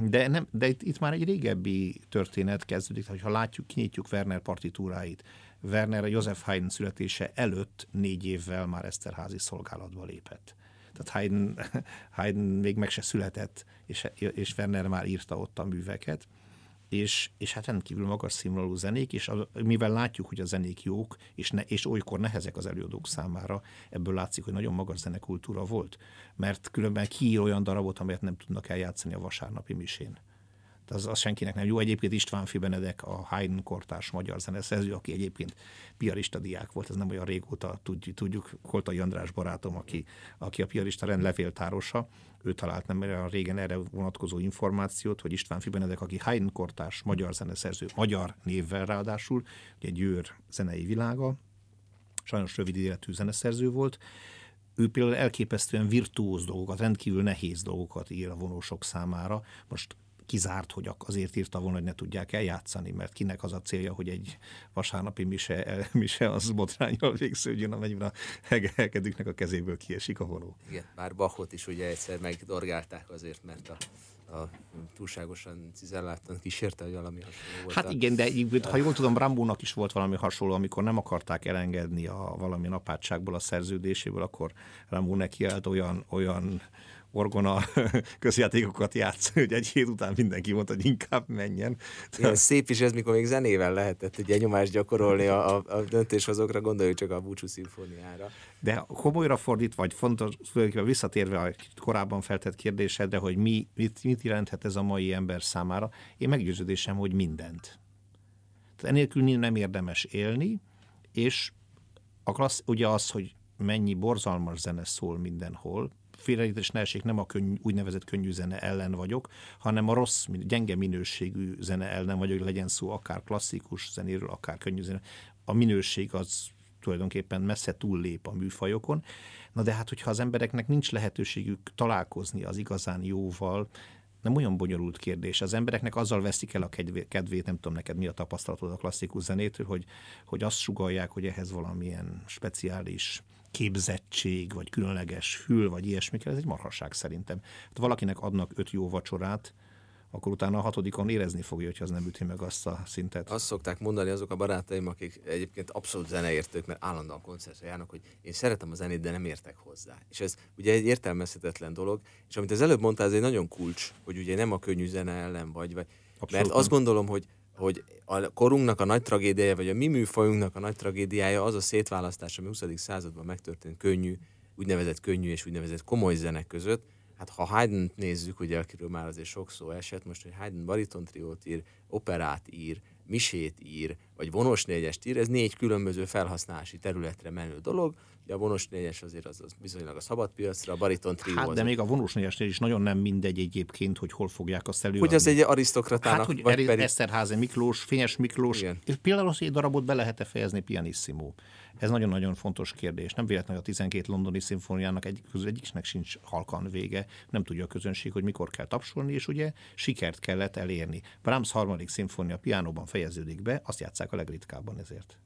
De, nem, de itt, itt már egy régebbi történet kezdődik, hogy ha látjuk, kinyitjuk Werner partitúráit, Werner a Joseph Haydn születése előtt négy évvel már Eszterházi szolgálatba lépett. Tehát Haydn, Haydn még meg se született, és, és Werner már írta ott a műveket. És, és hát rendkívül magas színvonalú zenék, és a, mivel látjuk, hogy a zenék jók, és, ne, és olykor nehezek az előadók számára, ebből látszik, hogy nagyon magas zenekultúra volt, mert különben ki olyan darabot, amelyet nem tudnak eljátszani a vasárnapi misén az, az senkinek nem jó. Egyébként István Benedek, a Haydn kortárs magyar zeneszerző, aki egyébként piarista diák volt, ez nem olyan régóta tudjuk, tudjuk Koltai András barátom, aki, aki a piarista rend levéltárosa, ő talált nem a régen erre vonatkozó információt, hogy István Benedek, aki Haydn kortárs magyar zeneszerző, magyar névvel ráadásul, ugye Győr zenei világa, sajnos rövid életű zeneszerző volt, ő például elképesztően virtuóz dolgokat, rendkívül nehéz dolgokat ír a vonósok számára. Most kizárt, hogy azért írta volna, hogy ne tudják eljátszani, mert kinek az a célja, hogy egy vasárnapi mise, mise az botrányal végződjön, amennyiben a hegekedüknek a kezéből kiesik a vonó. Igen, bár Bachot is ugye egyszer megdorgálták azért, mert a a túlságosan cizelláltan kísérte, hogy valami hasonló volt. Hát igen, de ha jól tudom, Rambónak is volt valami hasonló, amikor nem akarták elengedni a valami apátságból a szerződéséből, akkor Rambó neki olyan, olyan orgona közjátékokat játsz, hogy egy hét után mindenki mondta, hogy inkább menjen. Igen, szép is ez, mikor még zenével lehetett egy nyomást gyakorolni a, a, a döntéshozókra, gondoljuk csak a búcsú szimfóniára. De komolyra fordít, vagy fontos, visszatérve a korábban feltett kérdésedre, hogy mi, mit, mit jelenthet ez a mai ember számára, én meggyőződésem, hogy mindent. Tehát enélkül nem érdemes élni, és a klassz, ugye az, hogy mennyi borzalmas zene szól mindenhol, félreértés ne essék, nem a könny, úgynevezett könnyű zene ellen vagyok, hanem a rossz, gyenge minőségű zene ellen vagyok, legyen szó akár klasszikus zenéről, akár könnyű zene. A minőség az tulajdonképpen messze túllép a műfajokon. Na de hát, hogyha az embereknek nincs lehetőségük találkozni az igazán jóval, nem olyan bonyolult kérdés. Az embereknek azzal veszik el a kedvét, nem tudom neked mi a tapasztalatod a klasszikus zenétől, hogy, hogy azt sugalják, hogy ehhez valamilyen speciális képzettség, vagy különleges fül, vagy ilyesmi kell, ez egy marhaság szerintem. Hát valakinek adnak öt jó vacsorát, akkor utána a hatodikon érezni fogja, hogy az nem üti meg azt a szintet. Azt szokták mondani azok a barátaim, akik egyébként abszolút zeneértők, mert állandóan koncertre járnak, hogy én szeretem a zenét, de nem értek hozzá. És ez ugye egy értelmezhetetlen dolog, és amit az előbb mondtál, ez egy nagyon kulcs, hogy ugye nem a könnyű zene ellen vagy, vagy Abszolút mert azt gondolom, hogy hogy a korunknak a nagy tragédiája, vagy a mi műfajunknak a nagy tragédiája az a szétválasztás, ami 20. században megtörtént könnyű, úgynevezett könnyű és úgynevezett komoly zenek között. Hát ha haydn nézzük, ugye, akiről már azért sok szó esett, most, hogy Haydn baritontriót ír, operát ír, misét ír, vagy vonos négyest ír, ez négy különböző felhasználási területre menő dolog. Ugye a vonos négyes azért az, az bizonylag a szabadpiacra, a bariton trió Hát, de még a vonos négyesnél is nagyon nem mindegy egyébként, hogy hol fogják azt előadni. Hogy az egy arisztokratának, hát, hogy vagy pedig... Eszterházi Miklós, Fényes Miklós, Igen. és például az egy darabot be lehet-e fejezni pianissimo. Ez nagyon-nagyon fontos kérdés. Nem véletlenül a 12 londoni szimfóniának egy, egyiknek sincs halkan vége. Nem tudja a közönség, hogy mikor kell tapsolni, és ugye sikert kellett elérni. Brahms harmadik szimfónia piánóban fejeződik be, azt játszák a legritkábban ezért.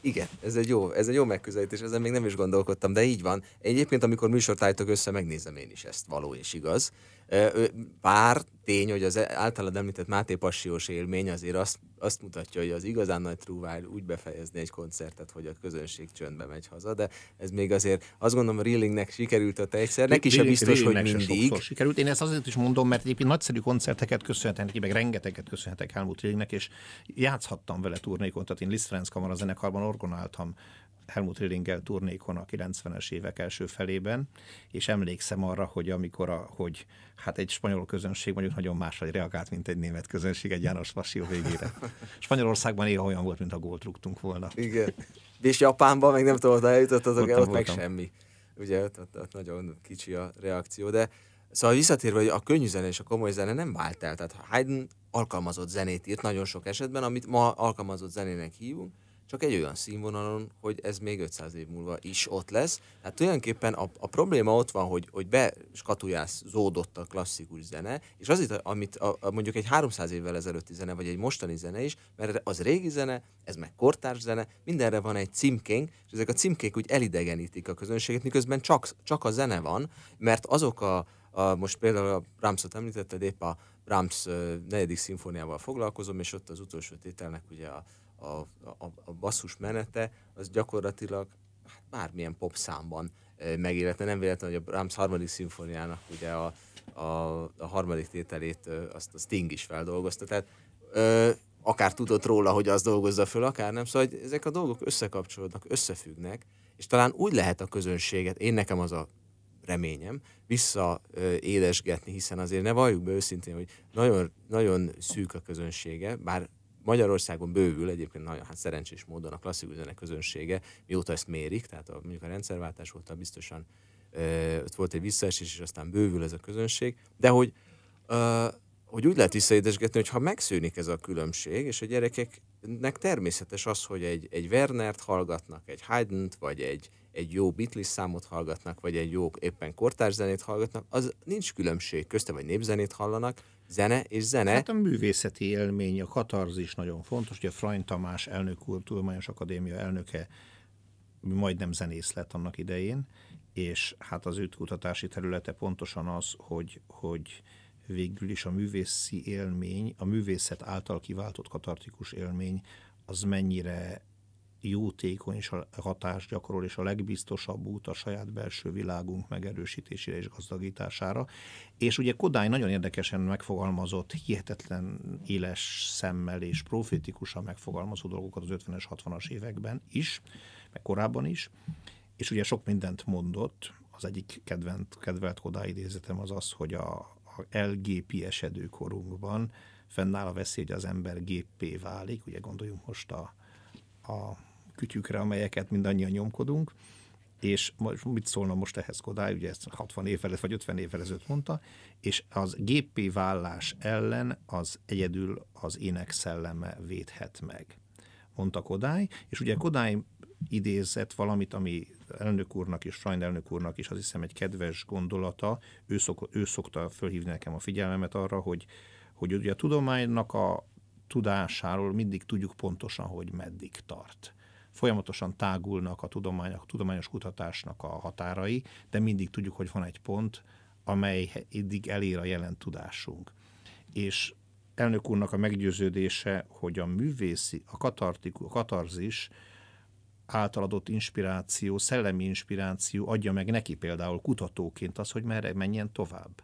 Igen, ez egy jó, ez egy jó megközelítés, ezen még nem is gondolkodtam, de így van. Egyébként, amikor műsort állítok össze, megnézem én is ezt, való és igaz. Bár tény, hogy az általad említett Máté Passiós élmény azért azt, azt mutatja, hogy az igazán nagy trúvár úgy befejezni egy koncertet, hogy a közönség csöndbe megy haza, de ez még azért azt gondolom, a Reelingnek sikerült a egyszer, neki is biztos, hogy mindig. sikerült. Én ezt azért is mondom, mert egyébként nagyszerű koncerteket köszönhetek neki, meg rengeteget köszönhetek Helmut Reelingnek, és játszhattam vele turnékon, tehát én Liszt Ferenc Kamara zenekarban orgonáltam Helmut Rillinggel turnékon a 90-es évek első felében, és emlékszem arra, hogy amikor a, hogy hát egy spanyol közönség mondjuk nagyon máshogy reagált, mint egy német közönség egy János Passió végére. Spanyolországban néha olyan volt, mint a gólt rúgtunk volna. Igen. És Japánban meg nem tudom, hogy eljutottatok el, ott meg semmi. Ugye ott, ott, ott, nagyon kicsi a reakció, de Szóval visszatérve, hogy a könnyű zene és a komoly zene nem vált el. Tehát Haydn alkalmazott zenét írt nagyon sok esetben, amit ma alkalmazott zenének hívunk, csak egy olyan színvonalon, hogy ez még 500 év múlva is ott lesz. Tehát tulajdonképpen a, a probléma ott van, hogy, hogy zódott a klasszikus zene, és az itt, amit a, a, mondjuk egy 300 évvel ezelőtti zene, vagy egy mostani zene is, mert az régi zene, ez meg kortárs zene, mindenre van egy címkénk, és ezek a címkék úgy elidegenítik a közönséget, miközben csak, csak a zene van, mert azok a, a most például a Brahmsot említetted, épp a Brahms negyedik szimfóniával foglalkozom, és ott az utolsó tételnek ugye a, a, a, a basszus menete, az gyakorlatilag hát bármilyen pop számban megéletne. Nem véletlen, hogy a Brahms harmadik szimfóniának ugye a, a, a harmadik tételét azt a Sting is feldolgozta. Tehát ö, akár tudott róla, hogy az dolgozza föl, akár nem. Szóval hogy ezek a dolgok összekapcsolódnak, összefüggnek, és talán úgy lehet a közönséget, én nekem az a reményem, visszaédesgetni, hiszen azért ne valljuk be őszintén, hogy nagyon, nagyon szűk a közönsége, bár Magyarországon bővül egyébként nagyon hát szerencsés módon a klasszikus zene közönsége, mióta ezt mérik, tehát a, mondjuk a rendszerváltás volt, biztosan ö, ott volt egy visszaesés, és aztán bővül ez a közönség, de hogy, ö, hogy úgy lehet visszaédesgetni, hogy ha megszűnik ez a különbség, és a gyerekeknek természetes az, hogy egy, egy Wernert hallgatnak, egy Haydn-t, vagy egy, egy jó Beatles számot hallgatnak, vagy egy jó éppen kortárs zenét hallgatnak, az nincs különbség közte, vagy népzenét hallanak, zene és zene. Hát a művészeti élmény, a katarzis nagyon fontos. Ugye Frany Tamás elnök úr, Tudományos Akadémia elnöke majdnem zenész lett annak idején, és hát az ő kutatási területe pontosan az, hogy, hogy végül is a művészi élmény, a művészet által kiváltott katartikus élmény, az mennyire jótékony és a hatást gyakorol, és a legbiztosabb út a saját belső világunk megerősítésére és gazdagítására. És ugye Kodály nagyon érdekesen megfogalmazott, hihetetlen éles szemmel és profétikusan megfogalmazó dolgokat az 50-es, 60-as években is, meg korábban is, és ugye sok mindent mondott, az egyik kedvent, kedvelt Kodály idézetem az az, hogy a, a elgépi esedőkorunkban fennáll a veszély, hogy az ember géppé válik, ugye gondoljunk most a, a kütyükre, amelyeket mindannyian nyomkodunk, és mit szólna most ehhez Kodály, ugye ezt 60 évvel vagy 50 évvel ezelőtt mondta, és az géppé vállás ellen az egyedül az ének szelleme védhet meg, mondta Kodály, és ugye Kodály idézett valamit, ami elnök úrnak és Freund elnök úrnak is azt hiszem egy kedves gondolata, ő, szok, ő szokta fölhívni nekem a figyelmemet arra, hogy, hogy ugye a tudománynak a tudásáról mindig tudjuk pontosan, hogy meddig tart folyamatosan tágulnak a tudományok, a tudományos kutatásnak a határai, de mindig tudjuk, hogy van egy pont, amely eddig elér a jelen tudásunk. És elnök úrnak a meggyőződése, hogy a művészi, a, katartiku, a katarzis által adott inspiráció, szellemi inspiráció adja meg neki például kutatóként az, hogy merre menjen tovább.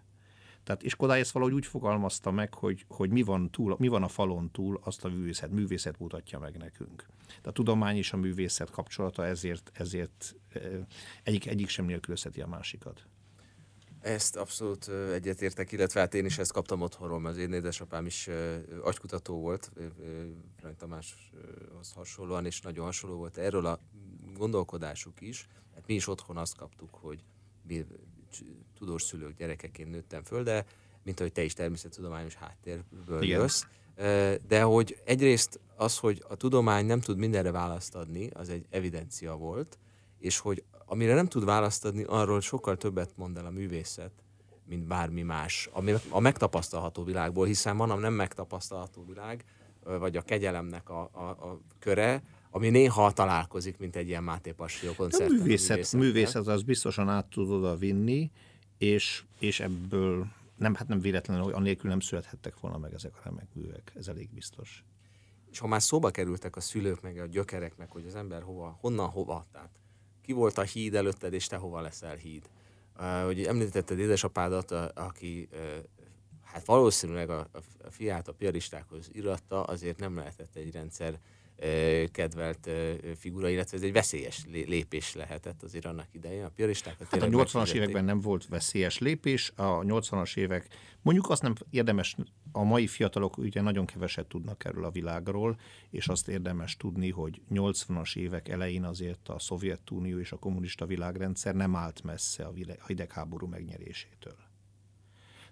Tehát és Kodály ezt valahogy úgy fogalmazta meg, hogy, hogy mi, van túl, mi van a falon túl, azt a művészet, művészet mutatja meg nekünk. De a tudomány és a művészet kapcsolata ezért, ezért egyik, egyik sem nélkülözheti a másikat. Ezt abszolút egyetértek, illetve hát én is ezt kaptam otthonról, mert az én édesapám is agykutató volt, Frany Tamáshoz hasonlóan, és nagyon hasonló volt erről a gondolkodásuk is. Hát mi is otthon azt kaptuk, hogy tudós szülők gyerekeként nőttem föl, de mint ahogy te is természettudományos háttérből Igen. jössz. De hogy egyrészt az, hogy a tudomány nem tud mindenre választ adni, az egy evidencia volt, és hogy amire nem tud választ adni, arról sokkal többet mond el a művészet, mint bármi más, ami a megtapasztalható világból, hiszen van a nem megtapasztalható világ, vagy a kegyelemnek a, a, a köre, ami néha találkozik, mint egy ilyen Máté Passió koncert. A művészet, művészet az biztosan át tud oda vinni, és, és ebből nem, hát nem véletlenül, hogy anélkül nem születhettek volna meg ezek a remek művek, ez elég biztos. És ha már szóba kerültek a szülők, meg a gyökerek, meg hogy az ember hova, honnan hova, tehát ki volt a híd előtted, és te hova leszel híd. Hogy említetted édesapádat, uh, aki hát valószínűleg a, a fiát a piaristákhoz iratta, azért nem lehetett egy rendszer kedvelt figura, illetve ez egy veszélyes lépés lehetett azért annak idején. A piaristákat hát a 80-as években nem volt veszélyes lépés, a 80-as évek, mondjuk azt nem érdemes, a mai fiatalok ugye nagyon keveset tudnak erről a világról, és azt érdemes tudni, hogy 80-as évek elején azért a Szovjetunió és a kommunista világrendszer nem állt messze a hidegháború megnyerésétől.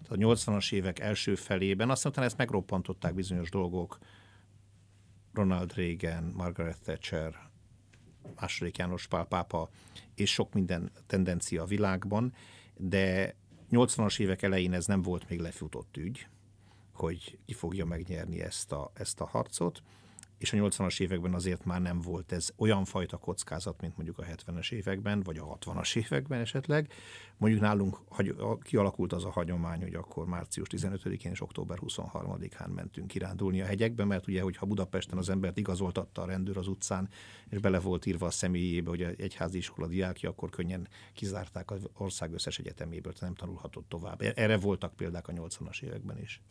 A 80-as évek első felében, aztán ezt megroppantották bizonyos dolgok, Ronald Reagan, Margaret Thatcher, második János Pál pápa, és sok minden tendencia a világban, de 80-as évek elején ez nem volt még lefutott ügy, hogy ki fogja megnyerni ezt a, ezt a harcot és a 80-as években azért már nem volt ez olyan fajta kockázat, mint mondjuk a 70-es években, vagy a 60-as években esetleg. Mondjuk nálunk kialakult az a hagyomány, hogy akkor március 15-én és október 23-án mentünk kirándulni a hegyekbe, mert ugye, hogyha Budapesten az embert igazoltatta a rendőr az utcán, és bele volt írva a személyébe, hogy egy egyházi iskola diákja, akkor könnyen kizárták az ország összes egyeteméből, nem tanulhatott tovább. Erre voltak példák a 80-as években is.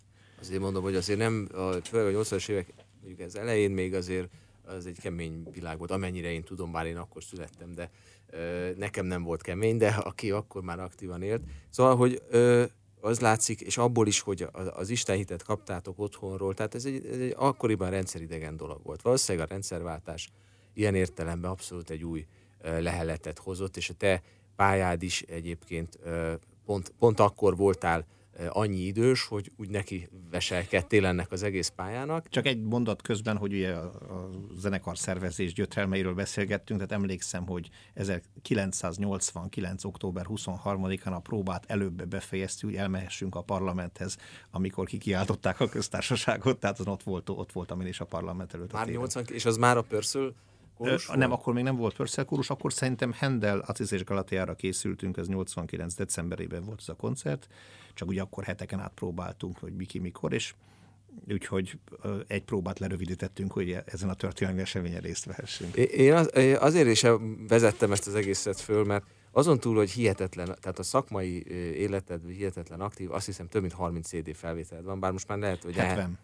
Azért mondom, hogy azért nem, főleg a 80-as évek mondjuk ez elején még azért az egy kemény világ volt, amennyire én tudom, bár én akkor születtem, de ö, nekem nem volt kemény, de aki akkor már aktívan élt. Szóval, hogy ö, az látszik, és abból is, hogy az Isten hitet kaptátok otthonról, tehát ez egy, ez egy akkoriban rendszeridegen dolog volt. Valószínűleg a rendszerváltás ilyen értelemben abszolút egy új leheletet hozott, és a te pályád is egyébként pont, pont akkor voltál annyi idős, hogy úgy neki veselkedtél ennek az egész pályának. Csak egy mondat közben, hogy ugye a, a zenekar szervezés gyötrelmeiről beszélgettünk, tehát emlékszem, hogy 1989. október 23-án a próbát előbb befejeztük, hogy elmehessünk a parlamenthez, amikor kikiáltották a köztársaságot, tehát az ott, volt, ott voltam én is a parlament előtt. Már 80, és az már a Pörszül kórus Nem, akkor még nem volt Purcell kórus, akkor szerintem Handel, Acis és Galatiára készültünk, ez 89 decemberében volt ez a koncert, csak ugye akkor heteken át próbáltunk, hogy Miki mikor, és úgyhogy egy próbát lerövidítettünk, hogy ezen a történelmi eseményen részt vehessünk. Én az, azért is vezettem ezt az egészet föl, mert azon túl, hogy hihetetlen, tehát a szakmai életed hihetetlen aktív, azt hiszem több mint 30 CD felvételed van, bár most már lehet, hogy 70.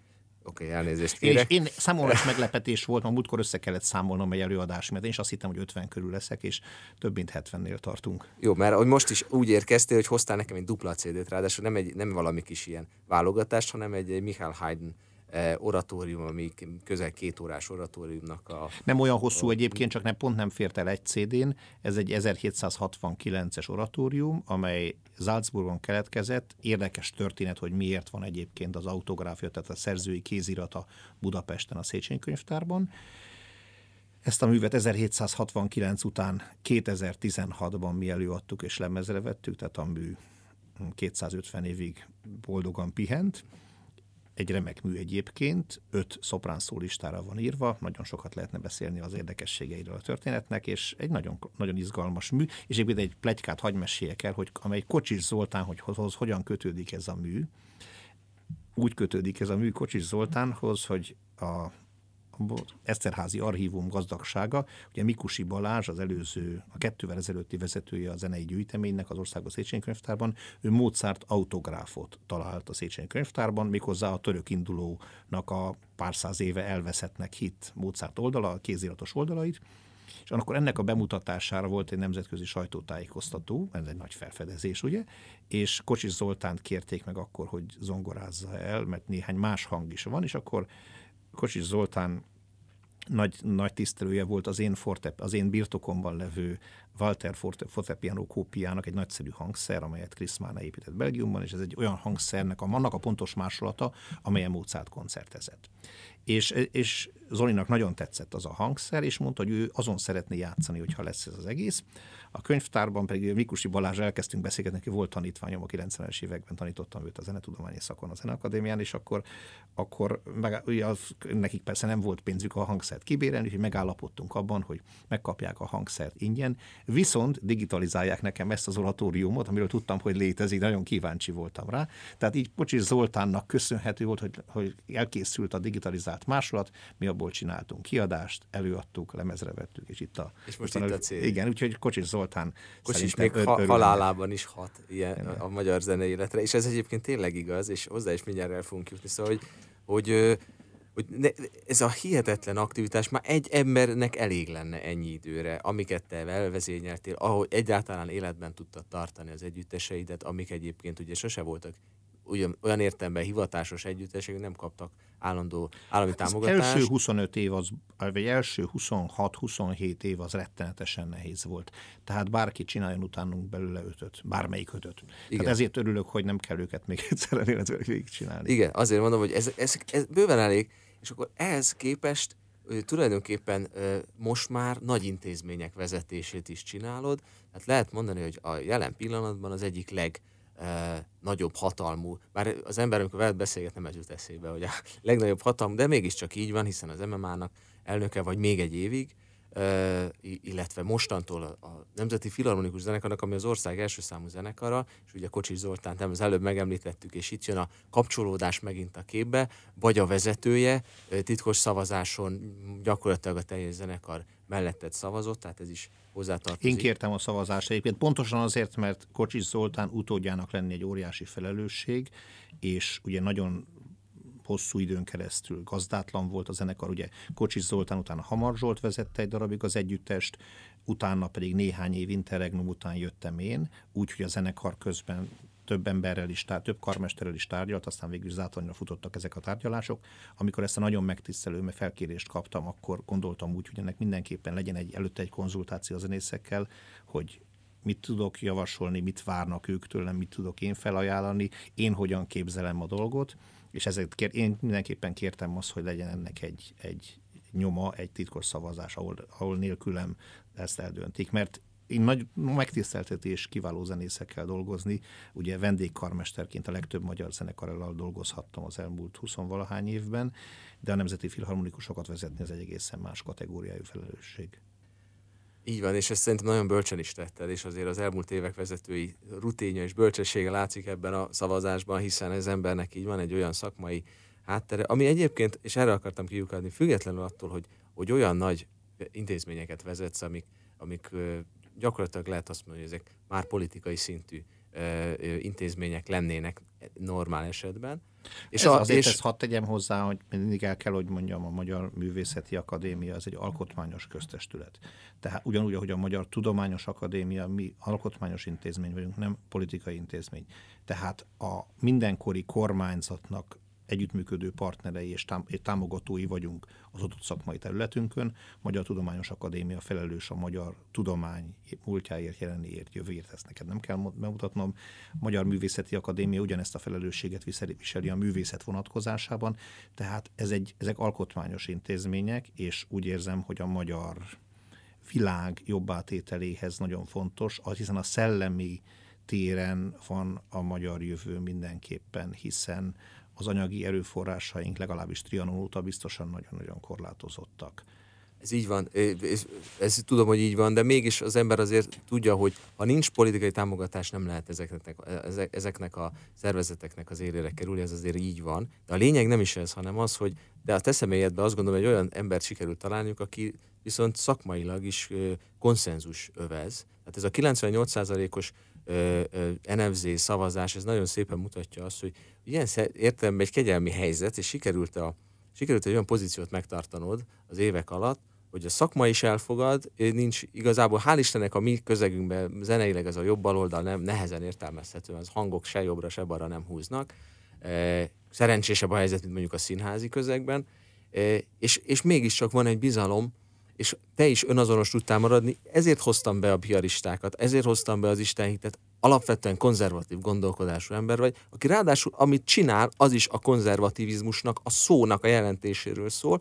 Oké, okay, elnézést kérek. És én számomra is meglepetés volt, ma múltkor össze kellett számolnom egy előadás, mert én is azt hittem, hogy 50 körül leszek, és több mint 70-nél tartunk. Jó, mert hogy most is úgy érkeztél, hogy hoztál nekem egy dupla CD-t, ráadásul nem, egy, nem valami kis ilyen válogatás, hanem egy, egy Michael Haydn oratórium, ami közel két órás oratóriumnak a... Nem olyan hosszú a, egyébként, csak nem, pont nem fért el egy CD-n. Ez egy 1769-es oratórium, amely Salzburgon keletkezett. Érdekes történet, hogy miért van egyébként az autográfia, tehát a szerzői kézirata Budapesten a Széchenyi könyvtárban. Ezt a művet 1769 után 2016-ban mi előadtuk és lemezre vettük, tehát a mű 250 évig boldogan pihent egy remek mű egyébként, öt szoprán szólistára van írva, nagyon sokat lehetne beszélni az érdekességeiről a történetnek, és egy nagyon, nagyon izgalmas mű, és egyébként egy plegykát hagy meséljek el, hogy amely Kocsis Zoltán, hogy hoz, hogyan kötődik ez a mű. Úgy kötődik ez a mű Kocsis Zoltánhoz, hogy a Eszterházi Archívum gazdagsága. Ugye Mikusi Balázs, az előző, a kettővel ezelőtti vezetője a zenei gyűjteménynek az Országos Széchenyi Könyvtárban, ő Mozart autográfot talált a Széchenyi Könyvtárban, méghozzá a török indulónak a pár száz éve elveszettnek hit Mozart oldala, a kéziratos oldalait, és akkor ennek a bemutatására volt egy nemzetközi sajtótájékoztató, ez egy nagy felfedezés, ugye, és Kocsis Zoltánt kérték meg akkor, hogy zongorázza el, mert néhány más hang is van, és akkor Kocsis Zoltán nagy, nagy tisztelője volt az én, fortep, az én birtokomban levő Walter fortepiano kópiának egy nagyszerű hangszer, amelyet Chris Mána épített Belgiumban, és ez egy olyan hangszernek, a, annak a pontos másolata, amelyen Mozart koncertezett. És, és Zolinak nagyon tetszett az a hangszer, és mondta, hogy ő azon szeretné játszani, hogyha lesz ez az egész. A könyvtárban pedig Mikusi Balázs elkezdtünk beszélgetni, neki volt tanítványom a 90-es években, tanítottam őt a zenetudományi szakon a Zeneakadémián, és akkor, akkor meg, ugye az, nekik persze nem volt pénzük a hangszert kibérelni, úgyhogy megállapodtunk abban, hogy megkapják a hangszert ingyen, viszont digitalizálják nekem ezt az oratóriumot, amiről tudtam, hogy létezik, nagyon kíváncsi voltam rá. Tehát így Pocsis Zoltánnak köszönhető volt, hogy, hogy elkészült a digitalizált másolat, mi abból csináltunk kiadást, előadtuk, lemezre vettük, és itt a... És most itt a, a cél. Igen, úgyhogy Kocsis Zoltán Kocsis még ha, halálában is hat ilyen a, a magyar zene életre, és ez egyébként tényleg igaz, és hozzá is mindjárt el fogunk jutni, szóval, hogy, hogy hogy ne, ez a hihetetlen aktivitás már egy embernek elég lenne ennyi időre, amiket te elvezényeltél, ahogy egyáltalán életben tudtad tartani az együtteseidet, amik egyébként ugye sose voltak ugyan, olyan értelemben hivatásos együttesek nem kaptak állandó állami hát támogatást. Az első 25 év, az, vagy első 26-27 év az rettenetesen nehéz volt. Tehát bárki csináljon utánunk belőle ötöt, bármelyik ötöt. Igen. Tehát ezért örülök, hogy nem kell őket még egyszer végig csinálni. Igen, azért mondom, hogy ez, ez, ez bőven elég, és akkor ehhez képest tulajdonképpen most már nagy intézmények vezetését is csinálod, tehát lehet mondani, hogy a jelen pillanatban az egyik leg nagyobb hatalmú, bár az ember, amikor veled beszélget, nem ez jut eszébe, hogy a legnagyobb hatalmú, de mégiscsak így van, hiszen az MMA-nak elnöke vagy még egy évig, illetve mostantól a Nemzeti Filharmonikus Zenekarnak, ami az ország első számú zenekara, és ugye Kocsis Zoltán, nem az előbb megemlítettük, és itt jön a kapcsolódás megint a képbe, vagy a vezetője titkos szavazáson gyakorlatilag a teljes zenekar melletted szavazott, tehát ez is hozzátartozik. Én kértem a szavazást egyébként, pontosan azért, mert Kocsis Zoltán utódjának lenni egy óriási felelősség, és ugye nagyon hosszú időn keresztül gazdátlan volt a zenekar, ugye Kocsis Zoltán utána Hamar Zsolt vezette egy darabig az együttest, utána pedig néhány év interregnum után jöttem én, úgyhogy a zenekar közben több emberrel is, több karmesterrel is tárgyalt, aztán végül zátonyra futottak ezek a tárgyalások. Amikor ezt a nagyon megtisztelő mert felkérést kaptam, akkor gondoltam úgy, hogy ennek mindenképpen legyen egy előtte egy konzultáció a zenészekkel, hogy mit tudok javasolni, mit várnak ők tőlem, mit tudok én felajánlani, én hogyan képzelem a dolgot, és ezért kér, én mindenképpen kértem azt, hogy legyen ennek egy, egy nyoma, egy titkos szavazás, ahol, ahol nélkülem ezt eldöntik, mert én nagy megtiszteltetés kiváló zenészekkel dolgozni. Ugye vendégkarmesterként a legtöbb magyar zenekarral dolgozhattam az elmúlt 20 valahány évben, de a Nemzeti Filharmonikusokat vezetni az egy egészen más kategóriájú felelősség. Így van, és ezt szerintem nagyon bölcsen is tetted, és azért az elmúlt évek vezetői rutinja és bölcsessége látszik ebben a szavazásban, hiszen ez embernek így van egy olyan szakmai háttere, ami egyébként, és erre akartam kiukadni, függetlenül attól, hogy, hogy olyan nagy intézményeket vezetsz, amik, amik gyakorlatilag lehet azt mondani, hogy ezek már politikai szintű intézmények lennének normál esetben. És Ez a, azért és... ezt hadd tegyem hozzá, hogy mindig el kell, hogy mondjam, a Magyar Művészeti Akadémia az egy alkotmányos köztestület. Tehát ugyanúgy, ahogy a Magyar Tudományos Akadémia, mi alkotmányos intézmény vagyunk, nem politikai intézmény. Tehát a mindenkori kormányzatnak együttműködő partnerei és támogatói vagyunk az adott szakmai területünkön. Magyar Tudományos Akadémia felelős a magyar tudomány múltjáért, jelenéért, jövőért, ezt neked nem kell bemutatnom. Magyar Művészeti Akadémia ugyanezt a felelősséget viseli, a művészet vonatkozásában, tehát ez egy, ezek alkotmányos intézmények, és úgy érzem, hogy a magyar világ jobbátételéhez nagyon fontos, hiszen a szellemi téren van a magyar jövő mindenképpen, hiszen az anyagi erőforrásaink legalábbis Trianon óta biztosan nagyon-nagyon korlátozottak. Ez így van, ez, ez tudom, hogy így van, de mégis az ember azért tudja, hogy ha nincs politikai támogatás, nem lehet ezeknek, ezeknek a szervezeteknek az élére kerülni, ez azért így van. De a lényeg nem is ez, hanem az, hogy de a te személyedben azt gondolom, hogy olyan embert sikerült találniuk, aki viszont szakmailag is konszenzus övez. Tehát ez a 98%-os NFZ szavazás, ez nagyon szépen mutatja azt, hogy ilyen értelemben egy kegyelmi helyzet, és sikerült, a, sikerült egy olyan pozíciót megtartanod az évek alatt, hogy a szakma is elfogad, nincs igazából, hál' Istennek a mi közegünkben zeneileg ez a jobb baloldal nem nehezen értelmezhető, az hangok se jobbra, se balra nem húznak. Szerencsésebb a helyzet, mint mondjuk a színházi közegben, és, és mégiscsak van egy bizalom, és te is önazonos tudtál maradni, ezért hoztam be a piaristákat, ezért hoztam be az Istenhitet, alapvetően konzervatív gondolkodású ember vagy, aki ráadásul amit csinál, az is a konzervativizmusnak, a szónak a jelentéséről szól,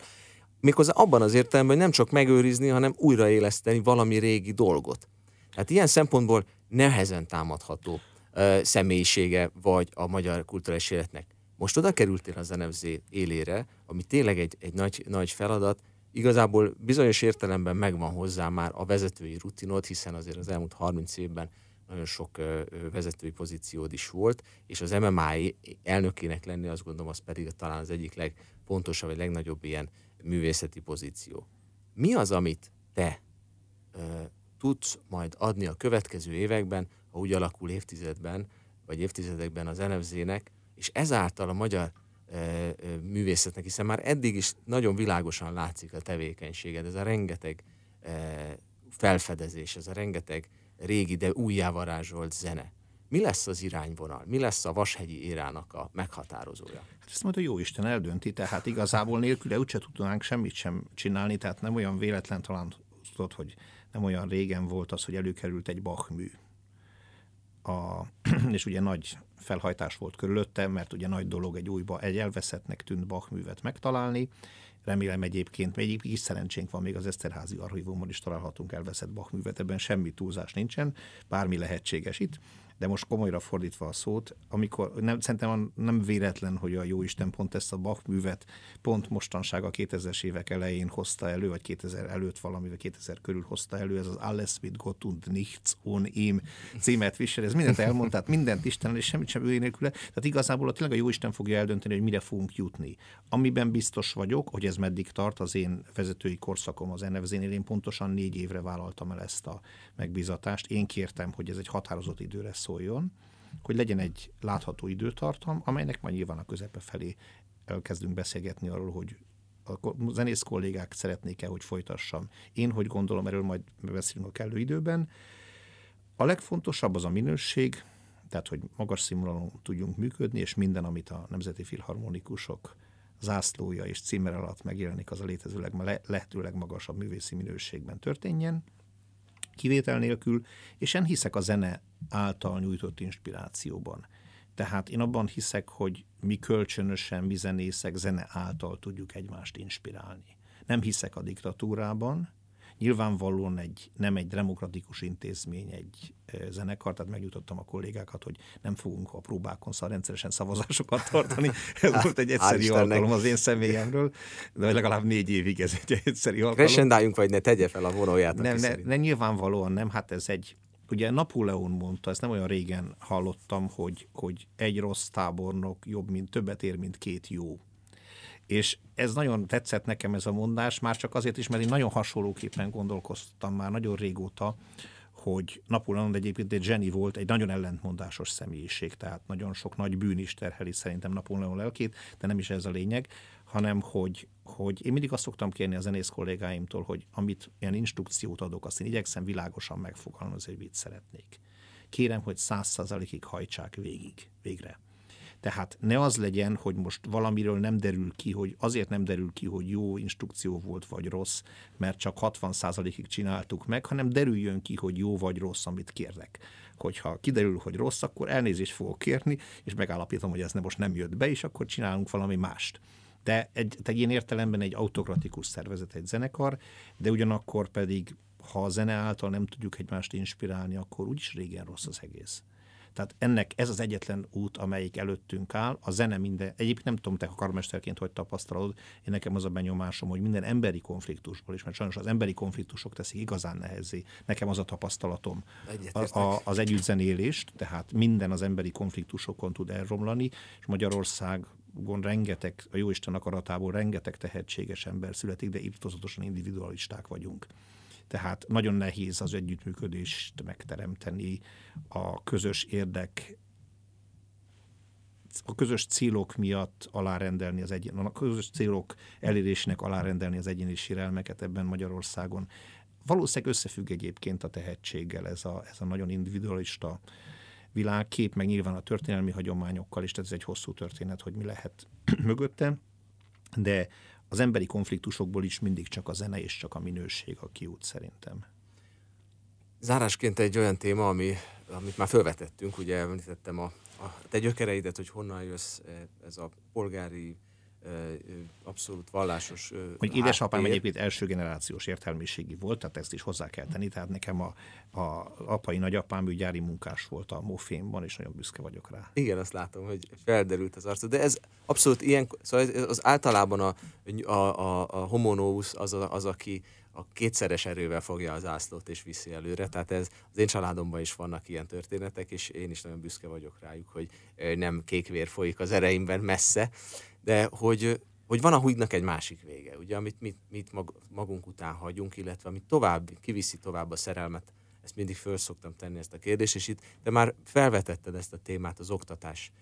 méghozzá abban az értelemben, hogy nem csak megőrizni, hanem újraéleszteni valami régi dolgot. Tehát ilyen szempontból nehezen támadható uh, személyisége vagy a magyar kulturális életnek. Most oda kerültél a zenemzé élére, ami tényleg egy, egy nagy, nagy feladat, igazából bizonyos értelemben megvan hozzá már a vezetői rutinod, hiszen azért az elmúlt 30 évben nagyon sok vezetői pozíciód is volt, és az MMA elnökének lenni azt gondolom, az pedig talán az egyik legfontosabb, vagy legnagyobb ilyen művészeti pozíció. Mi az, amit te ö, tudsz majd adni a következő években, ha úgy alakul évtizedben, vagy évtizedekben az NFZ-nek, és ezáltal a magyar művészetnek, hiszen már eddig is nagyon világosan látszik a tevékenységed, ez a rengeteg felfedezés, ez a rengeteg régi, de újjávarázsolt zene. Mi lesz az irányvonal? Mi lesz a Vashegyi érának a meghatározója? Hát ezt majd a jó Isten eldönti, tehát igazából nélküle úgyse tudnánk semmit sem csinálni, tehát nem olyan véletlen talán tudod, hogy nem olyan régen volt az, hogy előkerült egy Bach mű. A, és ugye nagy felhajtás volt körülötte, mert ugye nagy dolog egy újba, egy elveszettnek tűnt Bach művet megtalálni, remélem egyébként, egyébként is szerencsénk van, még az Eszterházi archívumon is találhatunk elveszett Bach művet, ebben semmi túlzás nincsen, bármi lehetséges itt de most komolyra fordítva a szót, amikor nem, szerintem nem véletlen, hogy a Jóisten pont ezt a Bach művet pont mostanság a 2000-es évek elején hozta elő, vagy 2000 előtt valami, vagy 2000 körül hozta elő, ez az Alles mit Gott und nichts on ihm címet visel, ez mindent elmond, tehát mindent Isten és semmit sem ő nélküle. Tehát igazából a tényleg a Jóisten fogja eldönteni, hogy mire fogunk jutni. Amiben biztos vagyok, hogy ez meddig tart az én vezetői korszakom az NFZ-nél, én pontosan négy évre vállaltam el ezt a megbízatást. Én kértem, hogy ez egy határozott időre szóljon, hogy legyen egy látható időtartam, amelynek majd nyilván a közepe felé elkezdünk beszélgetni arról, hogy a zenész kollégák szeretnék-e, hogy folytassam. Én hogy gondolom, erről majd beszélünk a kellő időben. A legfontosabb az a minőség, tehát hogy magas színvonalon tudjunk működni, és minden, amit a Nemzeti Filharmonikusok zászlója és címer alatt megjelenik, az a létező leg, lehető legmagasabb művészi minőségben történjen kivétel nélkül, és én hiszek a zene által nyújtott inspirációban. Tehát én abban hiszek, hogy mi kölcsönösen, mi zenészek zene által tudjuk egymást inspirálni. Nem hiszek a diktatúrában, Nyilvánvalóan egy, nem egy demokratikus intézmény, egy zenekar, tehát megjutottam a kollégákat, hogy nem fogunk a próbákon szar rendszeresen szavazásokat tartani. Ez volt egy egyszerű alkalom az én személyemről, de legalább négy évig ez egy egyszerű alkalom. Resendáljunk, vagy ne tegye fel a vonóját. Nem, ne, ne, nyilvánvalóan nem, hát ez egy, ugye Napóleon mondta, ezt nem olyan régen hallottam, hogy, hogy egy rossz tábornok jobb, mint többet ér, mint két jó. És ez nagyon tetszett nekem ez a mondás, már csak azért is, mert én nagyon hasonlóképpen gondolkoztam már nagyon régóta, hogy Napóleon egyébként egy zseni volt, egy nagyon ellentmondásos személyiség, tehát nagyon sok nagy bűn is terheli szerintem Napóleon lelkét, de nem is ez a lényeg, hanem hogy, hogy én mindig azt szoktam kérni a zenész kollégáimtól, hogy amit ilyen instrukciót adok, azt én igyekszem világosan megfogalmazni, hogy mit szeretnék. Kérem, hogy száz százalékig hajtsák végig, végre. Tehát ne az legyen, hogy most valamiről nem derül ki, hogy azért nem derül ki, hogy jó instrukció volt vagy rossz, mert csak 60%-ig csináltuk meg, hanem derüljön ki, hogy jó vagy rossz, amit kérlek. Hogyha kiderül, hogy rossz, akkor elnézést fogok kérni, és megállapítom, hogy ez nem most nem jött be, és akkor csinálunk valami mást. De egy, egy ilyen értelemben egy autokratikus szervezet, egy zenekar, de ugyanakkor pedig, ha a zene által nem tudjuk egymást inspirálni, akkor úgyis régen rossz az egész. Tehát ennek ez az egyetlen út, amelyik előttünk áll. A zene minden, egyébként nem tudom, te a karmesterként hogy tapasztalod, én nekem az a benyomásom, hogy minden emberi konfliktusból is, mert sajnos az emberi konfliktusok teszik igazán nehezé. Nekem az a tapasztalatom a, a, az együttzenélést, tehát minden az emberi konfliktusokon tud elromlani, és Magyarország rengeteg, a Jóisten akaratából rengeteg tehetséges ember születik, de irtozatosan individualisták vagyunk. Tehát nagyon nehéz az együttműködést megteremteni, a közös érdek a közös célok miatt alárendelni az egyén, a közös célok elérésének alárendelni az egyéni sérelmeket ebben Magyarországon. Valószínűleg összefügg egyébként a tehetséggel ez a, ez a nagyon individualista világkép, meg nyilván a történelmi hagyományokkal is, tehát ez egy hosszú történet, hogy mi lehet mögötte, de az emberi konfliktusokból is mindig csak a zene és csak a minőség a kiút szerintem. Zárásként egy olyan téma, ami, amit már felvetettünk, ugye említettem a, a te gyökereidet, hogy honnan jössz ez a polgári abszolút vallásos Hogy édesapám háttér. egyébként első generációs értelmiségi volt, tehát ezt is hozzá kell tenni, tehát nekem a, a apai nagyapám, ő gyári munkás volt a Mofénban, és nagyon büszke vagyok rá. Igen, azt látom, hogy felderült az arcod, de ez abszolút ilyen, szóval az általában a, a, a, a homonous az, a, az, aki a kétszeres erővel fogja az ászlót és viszi előre. Tehát ez az én családomban is vannak ilyen történetek, és én is nagyon büszke vagyok rájuk, hogy nem kékvér folyik az ereimben messze, de hogy, hogy van a húgynak egy másik vége, ugye, amit mit, mit magunk után hagyunk, illetve amit tovább, kiviszi tovább a szerelmet, ezt mindig föl szoktam tenni ezt a kérdést, és itt te már felvetetted ezt a témát, az oktatás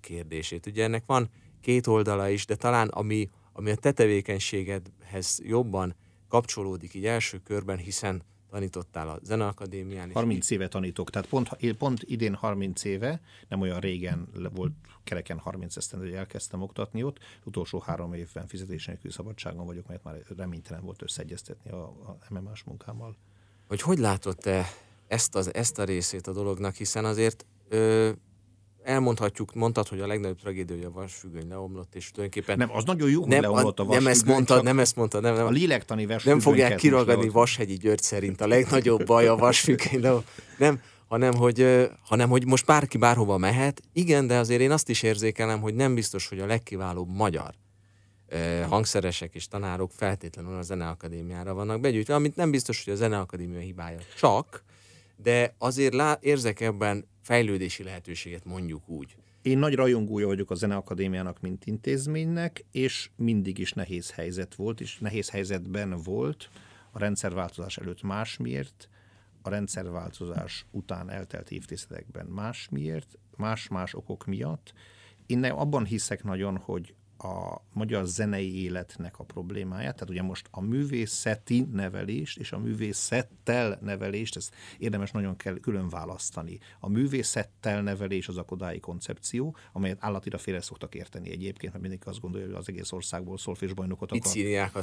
kérdését. Ugye ennek van két oldala is, de talán ami, ami a te tevékenységedhez jobban kapcsolódik így első körben, hiszen tanítottál a Zeneakadémián. 30 éve tanítok, tehát pont, pont idén 30 éve, nem olyan régen volt kereken 30 esztendő, hogy elkezdtem oktatni ott. Utolsó három évben fizetés nélkül szabadságon vagyok, mert már reménytelen volt összeegyeztetni a, a MMA-s munkámmal. Hogy hogy látod te ezt, az, ezt a részét a dolognak, hiszen azért ö, elmondhatjuk, mondtad, hogy a legnagyobb tragédiája a vasfüggöny leomlott, és tulajdonképpen... Nem, az nagyon jó, hogy nem, leomlott a nem vasfüggöny. ezt mondtad, nem ezt mondtad, nem, nem, a lélektani nem fogják kiragadni Vashegyi György szerint a legnagyobb baj a vasfüggöny leomlott. Nem, hanem hogy, hanem hogy most bárki bárhova mehet. Igen, de azért én azt is érzékelem, hogy nem biztos, hogy a legkiválóbb magyar hangszeresek és tanárok feltétlenül a Zeneakadémiára vannak begyűjtve, amit nem biztos, hogy a Zeneakadémia hibája csak, de azért lá, érzek ebben fejlődési lehetőséget, mondjuk úgy. Én nagy rajongója vagyok a Zeneakadémiának, mint intézménynek, és mindig is nehéz helyzet volt, és nehéz helyzetben volt a rendszerváltozás előtt más miért, a rendszerváltozás után eltelt évtizedekben más miért, más-más okok miatt. Én abban hiszek nagyon, hogy a magyar zenei életnek a problémáját, tehát ugye most a művészeti nevelést és a művészettel nevelést, ezt érdemes nagyon kell külön választani. A művészettel nevelés az a kodái koncepció, amelyet állatira félre szoktak érteni egyébként, mert mindenki azt gondolja, hogy az egész országból szolfésbajnokot akar. Itt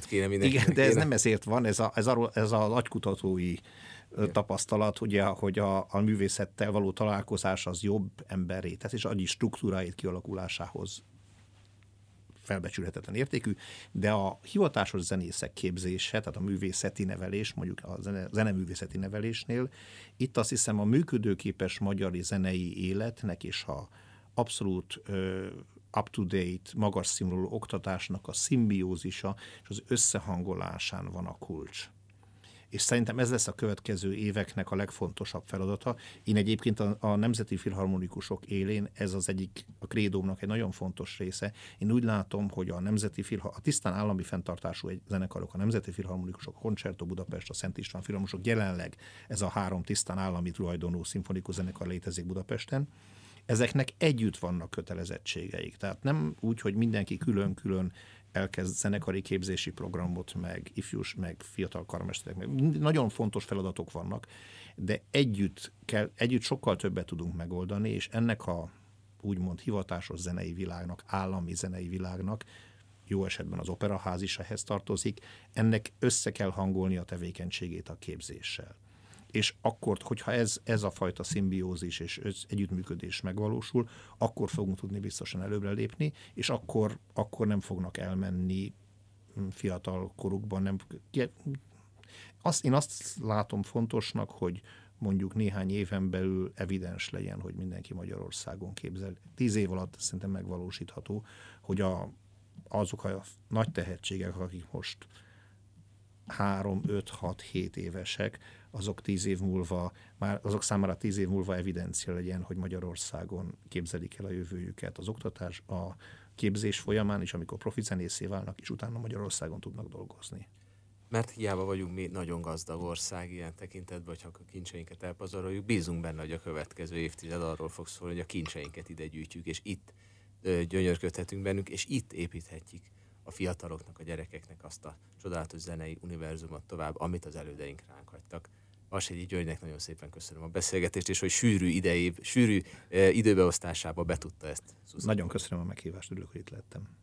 kéne mindenki. Igen, de ez nem ezért van, ez a, ez a, ez a nagykutatói igen. tapasztalat, ugye, hogy a, a művészettel való találkozás az jobb emberré, tehát és agyi struktúráit kialakulásához felbecsülhetetlen értékű, de a hivatásos zenészek képzése, tehát a művészeti nevelés, mondjuk a zene, zeneművészeti nevelésnél, itt azt hiszem a működőképes magyari zenei életnek és a abszolút ö, up-to-date, magas színvonalú oktatásnak a szimbiózisa és az összehangolásán van a kulcs és szerintem ez lesz a következő éveknek a legfontosabb feladata. Én egyébként a, a Nemzeti Filharmonikusok élén ez az egyik a krédómnak egy nagyon fontos része. Én úgy látom, hogy a Nemzeti Filha, a tisztán állami fenntartású egy zenekarok, a Nemzeti Filharmonikusok, a Concerto Budapest, a Szent István Filharmonikusok, jelenleg ez a három tisztán állami tulajdonú szimfonikus zenekar létezik Budapesten ezeknek együtt vannak kötelezettségeik. Tehát nem úgy, hogy mindenki külön-külön elkezd zenekari képzési programot, meg ifjús, meg fiatal karmesterek, meg nagyon fontos feladatok vannak, de együtt, kell, együtt sokkal többet tudunk megoldani, és ennek a úgymond hivatásos zenei világnak, állami zenei világnak, jó esetben az operaház is ehhez tartozik, ennek össze kell hangolni a tevékenységét a képzéssel és akkor, hogyha ez, ez a fajta szimbiózis és együttműködés megvalósul, akkor fogunk tudni biztosan előbbre lépni, és akkor, akkor nem fognak elmenni hm, fiatal korukban. Nem, azt, én azt látom fontosnak, hogy mondjuk néhány éven belül evidens legyen, hogy mindenki Magyarországon képzel. Tíz év alatt szerintem megvalósítható, hogy a, azok a nagy tehetségek, akik most három, öt, hat, hét évesek, azok tíz év múlva, már azok számára tíz év múlva evidencia legyen, hogy Magyarországon képzelik el a jövőjüket az oktatás, a képzés folyamán is, amikor profi zenészé válnak, és utána Magyarországon tudnak dolgozni. Mert hiába vagyunk mi nagyon gazdag ország ilyen tekintetben, hogy ha a kincseinket elpazaroljuk, bízunk benne, hogy a következő évtized arról fog szólni, hogy a kincseinket ide gyűjtjük, és itt gyönyörködhetünk bennünk, és itt építhetjük a fiataloknak, a gyerekeknek azt a csodálatos zenei univerzumot tovább, amit az elődeink ránk hagytak. Vasegyi Györgynek nagyon szépen köszönöm a beszélgetést, és hogy sűrű idejéb, sűrű e, időbeosztásába be tudta ezt. Nagyon köszönöm a meghívást, örülök, hogy itt lettem.